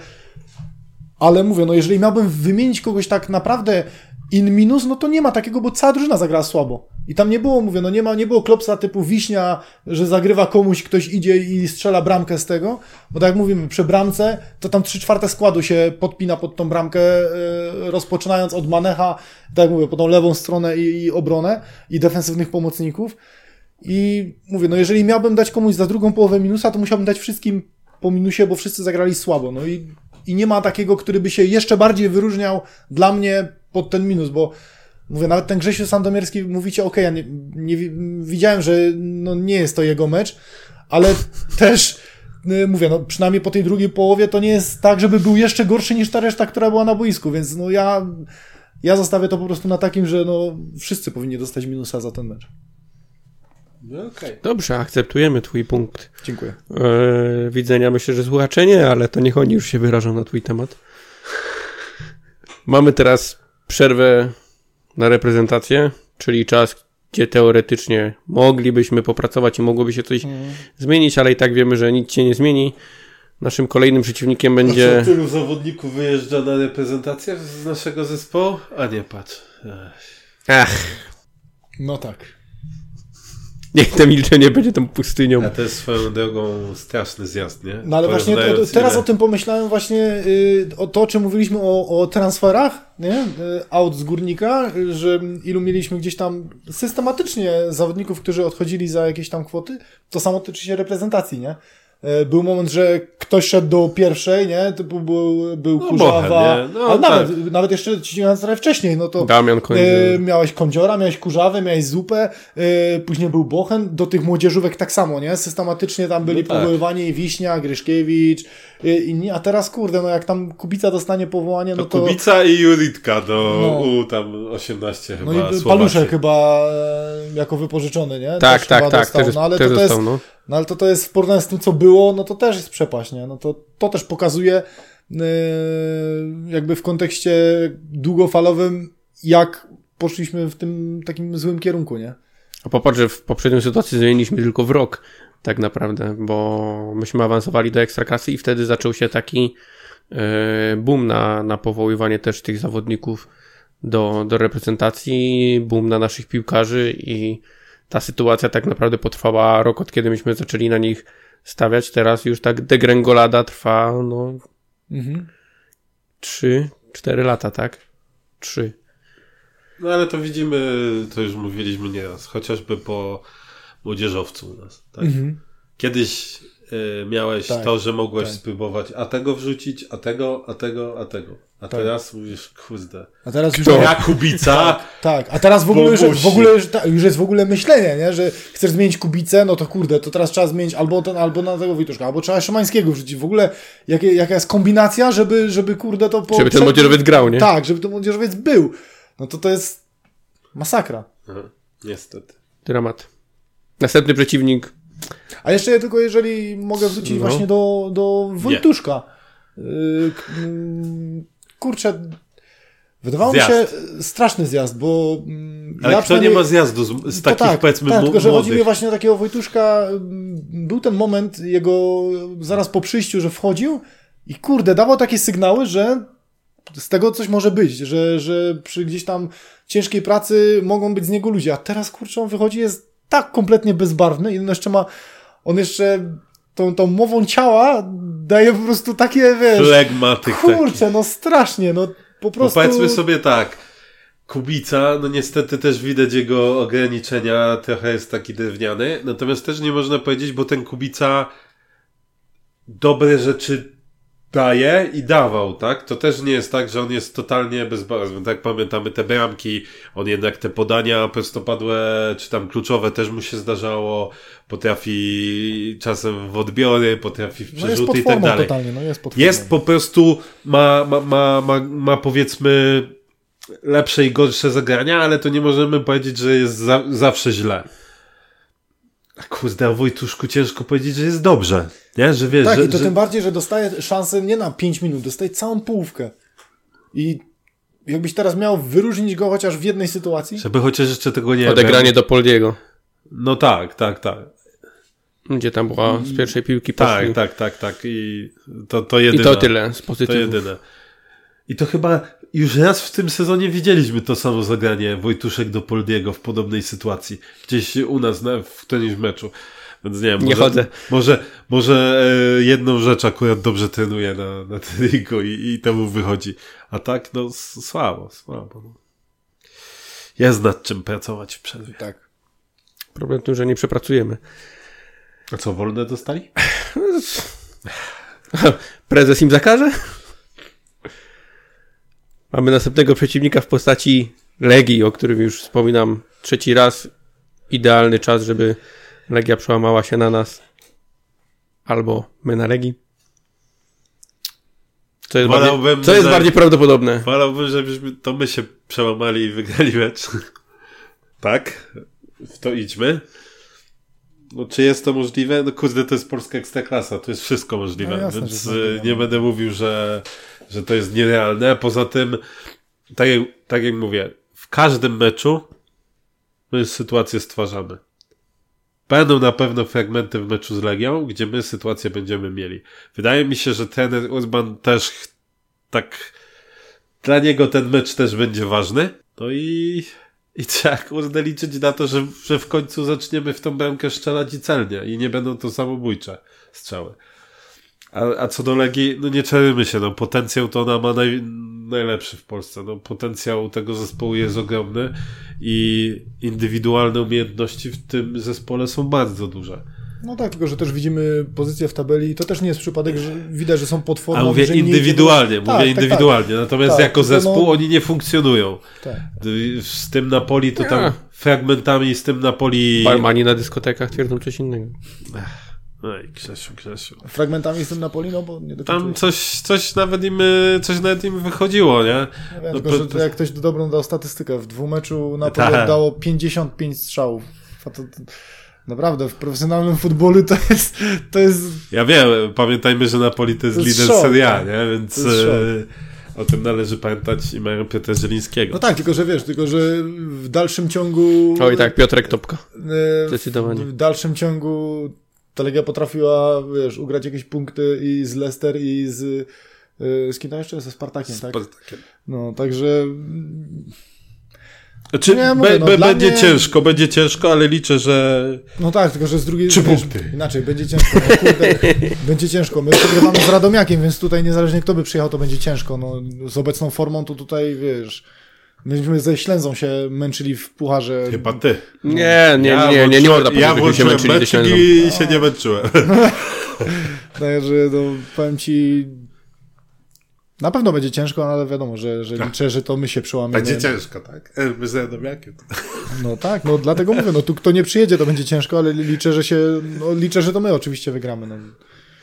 B: ale mówię, no jeżeli miałbym wymienić kogoś tak naprawdę in minus, no to nie ma takiego, bo cała drużyna zagrała słabo. I tam nie było, mówię, no nie ma, nie było klopsa typu wiśnia, że zagrywa komuś, ktoś idzie i strzela bramkę z tego, bo tak jak mówimy, przy bramce, to tam trzy czwarte składu się podpina pod tą bramkę, e, rozpoczynając od Manecha, tak jak mówię, po tą lewą stronę i, i obronę i defensywnych pomocników. I mówię, no jeżeli miałbym dać komuś za drugą połowę minusa, to musiałbym dać wszystkim po minusie, bo wszyscy zagrali słabo. No i, i nie ma takiego, który by się jeszcze bardziej wyróżniał dla mnie pod ten minus, bo Mówię, nawet ten Grzesiu Sandomierski, mówicie, okej, ja nie, nie, widziałem, że no, nie jest to jego mecz, ale też y, mówię, no przynajmniej po tej drugiej połowie to nie jest tak, żeby był jeszcze gorszy niż ta reszta, która była na boisku, więc no ja, ja zostawię to po prostu na takim, że no wszyscy powinni dostać minusa za ten mecz.
C: No okej.
A: Dobrze, akceptujemy twój punkt
B: Dziękuję.
A: e, widzenia. Myślę, że słuchacze nie, ale to niech oni już się wyrażą na twój temat. Mamy teraz przerwę na reprezentację, czyli czas, gdzie teoretycznie moglibyśmy popracować i mogłoby się coś zmienić, ale i tak wiemy, że nic się nie zmieni. Naszym kolejnym przeciwnikiem będzie...
C: Co, tylu zawodników wyjeżdża na reprezentację z naszego zespołu? A nie, patrz. Ech.
A: Ach,
B: No tak.
A: Niech to milczenie będzie tą pustynią.
C: A to jest swoją drogą straszny zjazd, nie?
B: No ale właśnie to, teraz
C: ile-
B: o tym pomyślałem właśnie y, o to, o czym mówiliśmy o, o transferach, nie? Y, Out z górnika, y, że ilu mieliśmy gdzieś tam systematycznie zawodników, którzy odchodzili za jakieś tam kwoty, to samo tyczy się reprezentacji, nie? Y, Był moment, że ktoś szedł do pierwszej, nie? Typu był, był
C: No,
B: Kurzawa,
C: nie? No,
B: ale
C: tak.
B: nawet, nawet jeszcze ci trochę wcześniej, no to
A: Damian.
B: E, miałeś Kądziora, miałeś Kurzawę, miałeś Zupę, e, później był Bochen, do tych młodzieżówek tak samo, nie? Systematycznie tam byli
C: No tak.
B: powoływani i Wiśnia, Gryszkiewicz, e, inni, a teraz kurde, no jak tam Kubica dostanie powołanie, no
C: To
B: to...
C: Kubica i Juritka do
B: No.
C: U tam 18 chyba
B: No i
C: Słowacji.
B: Paluszek chyba e, jako wypożyczony, nie?
A: Tak,
B: Też
A: tak, tak,
B: dostał,
A: też,
B: no, ale
A: też
B: to, to jest,
A: no.
B: no ale to, to jest w porównaniu z tym, co było, no to też jest przepaść, nie? No to, to też pokazuje yy, jakby w kontekście długofalowym, jak poszliśmy w tym takim złym kierunku, nie?
A: A popatrz, że w poprzedniej sytuacji zmieniliśmy tylko w rok, tak naprawdę, bo myśmy awansowali do ekstraklasy i wtedy zaczął się taki e, boom na, na powoływanie też tych zawodników do, do reprezentacji, boom na naszych piłkarzy i ta sytuacja tak naprawdę potrwała rok, od kiedy myśmy zaczęli na nich stawiać. Teraz już tak degrengolada trwa, no,
B: Mhm.
A: 3, 4 lata, tak? 3.
C: No ale to widzimy, to już mówiliśmy nieraz, chociażby po młodzieżowcu u nas. Tak?
B: Mhm.
C: Kiedyś y, miałeś
B: Tak,
C: to, że mogłeś
B: tak.
C: spróbować a tego wrzucić, a tego, a tego, a tego. A
B: Tak.
C: teraz mówisz, kurde.
B: A teraz już...
C: Ja Kubica,
B: Tak, a teraz w ogóle, już, w ogóle już, ta- już jest w ogóle myślenie, nie? że chcesz zmienić Kubicę, no to kurde, to teraz trzeba zmienić albo ten, albo na tego Wojtuszka, albo trzeba Szymańskiego wrzucić. W ogóle jakie, jaka jest kombinacja, żeby, żeby kurde to... Po,
A: Żeby ten młodzieżowiec grał, nie?
B: Tak, żeby ten młodzieżowiec był. No to to jest masakra.
C: Aha, niestety.
A: Dramat. Następny przeciwnik
B: A jeszcze tylko jeżeli mogę wrócić
A: No.
B: właśnie do, do Wojtuszka. K- mm, kurczę, wydawało mi się
C: Zjazd.
B: straszny zjazd, bo mm,
C: Ale
B: ja
C: kto nie ma zjazdu z, z takich powiedzmy
B: tak, tylko że chodzi mi właśnie o takiego Wojtuszka. mm, Był ten moment jego zaraz po przyjściu, że wchodził i kurde, dawał takie sygnały, że z tego coś może być, że, że przy gdzieś tam ciężkiej pracy mogą być z niego ludzie, a teraz kurczę on wychodzi, jest tak kompletnie bezbarwny i on jeszcze ma, on jeszcze tą, tą mową ciała daje po prostu takie, wiesz,
C: Flegmatyk taki.
B: kurczę, no strasznie, no po prostu...
C: powiedzmy sobie tak, Kubica, no niestety też widać jego ograniczenia, trochę jest taki drewniany, natomiast też nie można powiedzieć, bo ten Kubica dobre rzeczy daje i dawał, tak? To też nie jest tak, że on jest totalnie bezbarwny. Tak pamiętamy te bramki, on jednak te podania prostopadłe, czy tam kluczowe też mu się zdarzało, potrafi czasem w odbiory, potrafi w
B: no
C: przerzuty
B: pod
C: i tak dalej.
B: totalnie, no jest.
C: Jest po prostu, ma, ma, ma, ma, ma powiedzmy lepsze i gorsze zagrania, ale to nie możemy powiedzieć, że jest za, zawsze źle. A Kurde, o Wojtuszku ciężko powiedzieć, że jest dobrze. Nie? Że wiesz,
B: Tak,
C: że,
B: i to
C: że...
B: tym bardziej, że dostaje szansę nie na 5 minut, dostaje całą połówkę. I jakbyś teraz miał wyróżnić go chociaż w jednej sytuacji,
C: Żeby chociaż jeszcze tego nie
A: odegranie
C: wiem.
A: do Poldiego,
C: No tak, tak, tak.
A: gdzie tam była z pierwszej piłki
C: Tak,
A: poszli.
C: tak, tak, tak. I to, to
A: I
C: jedyne.
A: to tyle z
C: To
A: pozytywów.
C: jedyne. I to chyba już raz w tym sezonie widzieliśmy to samo zagranie Wojtuszek do Poldiego w podobnej sytuacji. Gdzieś u nas na, w którymś meczu. Więc nie wiem,
A: Nie
C: może,
A: chodzę.
C: Może, może e, jedną rzecz akurat dobrze trenuje na, na treningu i, i to mu wychodzi. A tak, no słabo, słabo. No. Jest nad czym pracować w przerwie.
B: tak.
A: Problem w tym, że nie przepracujemy.
C: A co, wolne dostali?
A: Prezes im zakaże? Mamy następnego przeciwnika w postaci Legii, o którym już wspominam trzeci raz. Idealny czas, żeby Legia przełamała się na nas. Albo my na Legii. Co jest, bardziej, co jest
C: że-
A: bardziej prawdopodobne?
C: Wolałbym, żebyśmy to my się przełamali i wygrali mecz. tak? W to idźmy. No, czy jest to możliwe? No kurde, to jest polska ekstraklasa, to jest wszystko możliwe,
B: No jasne,
C: więc y, nie będę mówił, że, że to jest nierealne. Poza tym, tak jak, tak jak mówię, w każdym meczu my sytuację stwarzamy. Będą na pewno fragmenty w meczu z Legią, gdzie my sytuację będziemy mieli. Wydaje mi się, że trener Urban też tak dla niego ten mecz też będzie ważny. No i, i trzeba kurde liczyć na to, że, że w końcu zaczniemy w tą bramkę strzelać i celnie i nie będą to samobójcze strzały. A, a co do Legii, no nie czarujmy się, no potencjał to ona ma naj, najlepszy w Polsce. No potencjał tego zespołu jest ogromny i indywidualne umiejętności w tym zespole są bardzo duże.
B: No tak, tylko że też widzimy pozycję w tabeli i to też nie jest przypadek, że widać, że są pod formą.
C: A mówię indywidualnie, mówię
B: Tak, tak,
C: indywidualnie. Natomiast
B: Tak,
C: jako
B: tylko no-
C: zespół oni nie funkcjonują.
B: Tak, tak.
C: Z tym Napoli to tam fragmentami z tym Napoli.
A: Barmani na dyskotekach twierdzą coś innego.
C: Oj, Grzesiu, Grzesiu.
B: Fragmentami z tym Napoli, no bo nie do
C: Tam coś, coś nawet im, coś nawet im wychodziło, nie?
B: Ja wiem,
C: no
B: tylko, że to jak ktoś dobrą dał statystykę, w dwumeczu Napoli
C: Tak.
B: oddało 55 strzałów. A to, to, naprawdę, w profesjonalnym futbolu to jest, to jest
C: Ja wiem, pamiętajmy, że Napoli to jest
B: To jest
C: lider Serie A,
B: tak.
C: nie? Więc y, o tym należy pamiętać i mają Piotra Zielińskiego.
B: No tak, tylko że wiesz, tylko że w dalszym ciągu.
A: Oj tak, Piotrek Topka.
B: e,
A: Zdecydowanie.
B: W dalszym ciągu ta Legia potrafiła, wiesz, ugrać jakieś punkty i z Leicester i z. e, Z kim tam jeszcze? Ze Spartakiem, tak?
C: Spartakiem.
B: No, także.
C: Znaczy,
B: Nie, mówię,
C: be,
B: no,
C: będzie
B: mnie-
C: ciężko, będzie ciężko, ale liczę, że
B: No tak, tylko że z drugiej
C: punkty.
B: Inaczej, będzie ciężko. No, kurde, będzie ciężko. My przegrywamy z Radomiakiem, więc tutaj niezależnie kto by przyjechał, to będzie ciężko. No, z obecną formą to tutaj, wiesz. Myśmy ze Ślęzą się męczyli w pucharze.
C: chyba ty.
A: Nie, nie,
C: Ja
A: nie, nie, nie można powiedzieć,
C: Ja
A: że się męczyli ze Ślęzą.
C: i się nie męczyłem.
B: Także no, powiem ci. Na pewno będzie ciężko, no, ale wiadomo, że, że liczę, że to my się przełamiemy.
C: Tak. Będzie ciężko, tak? E, My z Radomiakiem.
B: No tak, no dlatego mówię, no tu kto nie przyjedzie, to będzie ciężko, ale liczę, że się. No, liczę, że to my oczywiście wygramy. No.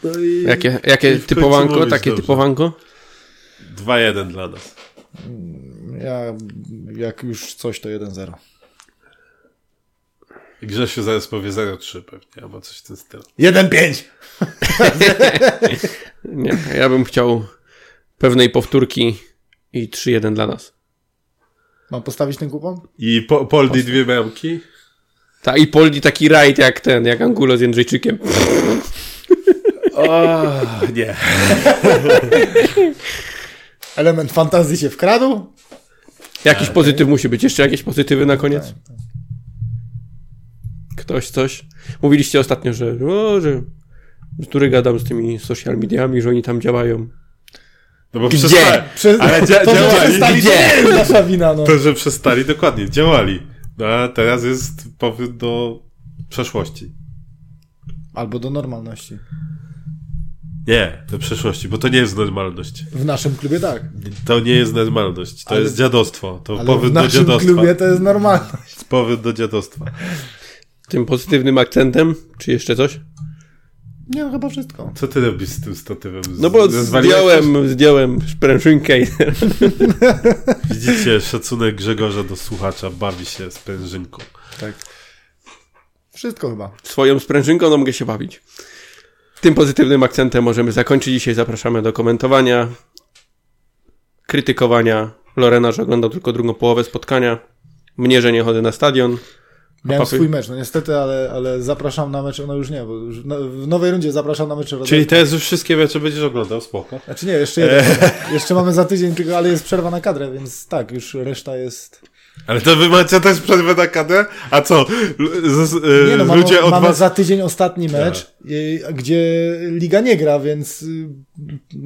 C: No i...
A: Jakie, jakie typowanko? Takie
C: dobrze.
A: typowanko?
C: 2-1 dla nas.
B: Ja, jak już coś, to 1-0.
C: I Grzesiu zaraz powie 0-3 pewnie, albo coś w tym stylu.
B: 1-5!
A: Nie, ja bym chciał pewnej powtórki i 3-1 dla nas.
B: Mam postawić ten kupon?
C: I po, Poldi dwie bramki.
A: Ta i Poldi taki rajd jak ten, jak Angulo z Jędrzejczykiem.
C: O, nie.
B: Element fantazji się wkradł?
A: Jakiś pozytyw musi być. Jeszcze jakieś pozytywy na koniec?
B: Tak,
A: Ktoś coś? Mówiliście ostatnio, że, o, że który gadam z tymi social mediami, że oni tam działają.
C: No bo
A: Gdzie?
C: przestali.
B: Przez,
C: Ale dzia-
B: to, że
C: działali.
B: to
A: Gdzie?
B: nie jest nasza wina, no.
C: To, że przestali, dokładnie, działali. No a teraz jest powód do przeszłości.
B: Albo do normalności.
C: Nie, do przeszłości, bo to nie jest normalność.
B: W naszym klubie tak.
C: To nie jest normalność. To
B: Ale-
C: jest dziadostwo. To
B: Ale
C: powód
B: w
C: do
B: naszym
C: dziadostwa.
B: klubie to jest normalność.
C: Powód do dziadostwa.
A: Tym pozytywnym akcentem? Czy jeszcze coś?
B: Nie, no chyba wszystko.
C: Co ty robisz z tym statywem? Z-
A: No bo zdjąłem, zdjąłem sprężynkę i?
C: Widzicie, szacunek Grzegorza do słuchacza bawi się z prężynką.
B: Tak. Wszystko chyba.
A: swoją sprężynką, no mogę się bawić. Tym pozytywnym akcentem możemy zakończyć dzisiaj. Zapraszamy do komentowania, krytykowania. Lorena, że oglądał tylko drugą połowę spotkania. Mnie, że nie chodzę na stadion.
B: Miałem
A: papy-
B: swój mecz, no niestety, ale, ale zapraszam na mecz, no już nie, bo już w nowej rundzie zapraszam na mecz.
C: Czyli teraz już wszystkie mecze będziesz oglądał, spoko.
B: Znaczy nie, jeszcze jeden. jeszcze mamy za tydzień tylko, ale jest przerwa na kadrę, więc tak, już reszta jest...
C: Ale to wy macie też przerwę na? A co? Z, z, y,
B: Nie no, mamy,
C: ludzie od
B: mamy
C: was...
B: za tydzień ostatni mecz, y, gdzie Liga nie gra, więc y,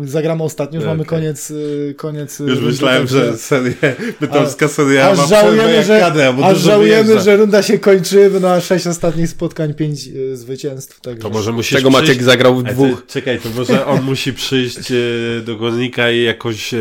B: zagramy ostatnio, już mamy
C: Okej.
B: koniec, koniec
C: Już myślałem, że serie, bytomska seria ma
B: Aż
C: przerwę
B: żałujemy, że,
C: bo
B: aż
C: dużo
B: żałujemy że runda się kończy na sześć ostatnich spotkań, pięć zwycięstw. Także.
C: To może musisz
A: Czego
C: przyjść...
A: Maciek zagrał w
C: Ale ty,
A: dwóch.
C: czekaj, to może on musi przyjść e, do górnika i jakoś e,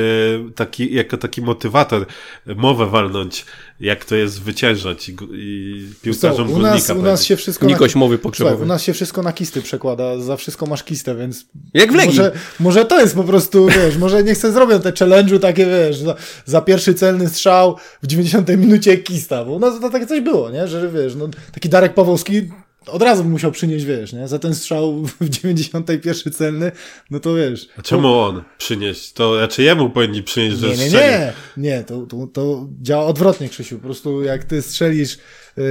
C: taki, jako taki motywator mowę walnąć. Jak to jest wyciężać i, i
B: Co,
C: piłkarzom
B: u nas,
C: górnika
B: u nas się wszystko
A: Nikoś
B: na,
A: mowy
B: Słuchaj,
A: pogrzebowej.
B: u nas się wszystko na kisty przekłada, za wszystko masz kistę, więc
A: Jak w Legii.
B: może, może to jest po prostu, wiesz, może niech sobie zrobią te challenge'u takie, wiesz, za, za pierwszy celny strzał w 90 minucie kista, bo u nas to takie coś było, nie, że wiesz, no, taki Darek Pawłowski od razu by musiał przynieść, wiesz, nie, za ten strzał w 91 celny, no to wiesz.
C: A czemu on przynieść? To raczej jemu powinni przynieść, że
B: Nie, nie, nie, nie, to, to, to działa odwrotnie, Krzysiu. Po prostu jak ty strzelisz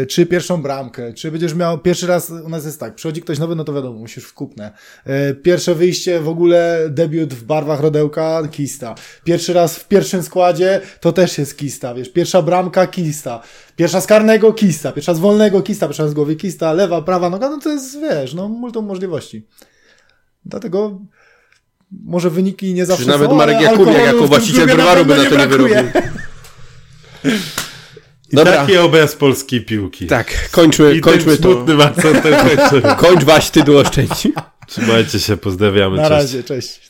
B: czy pierwszą bramkę, czy będziesz miał pierwszy raz, u nas jest tak, przychodzi ktoś nowy, no to wiadomo, musisz w kupne. Y, pierwsze wyjście w ogóle, debiut w barwach Rodełka, kista. Pierwszy raz w pierwszym składzie, to też jest kista, wiesz, pierwsza bramka, kista. Pierwsza z karnego, kista. Pierwsza z wolnego, kista. Pierwsza z głowy, kista. Lewa, prawa noga, no to jest, wiesz, no multum możliwości. Dlatego może wyniki nie zawsze
A: Czy nawet
B: są,
A: Marek Jakubiak jako właściciel browaru by na to nie wyrobił.
C: I
A: Dobra.
C: taki obraz polskiej piłki.
A: Tak, kończmy,
C: I
A: kończmy to.
C: smutnym akcentem kończymy.
A: Kończ waś, ty oszczędź.
C: Trzymajcie się, pozdrawiamy.
B: Na
C: cześć.
B: razie, cześć.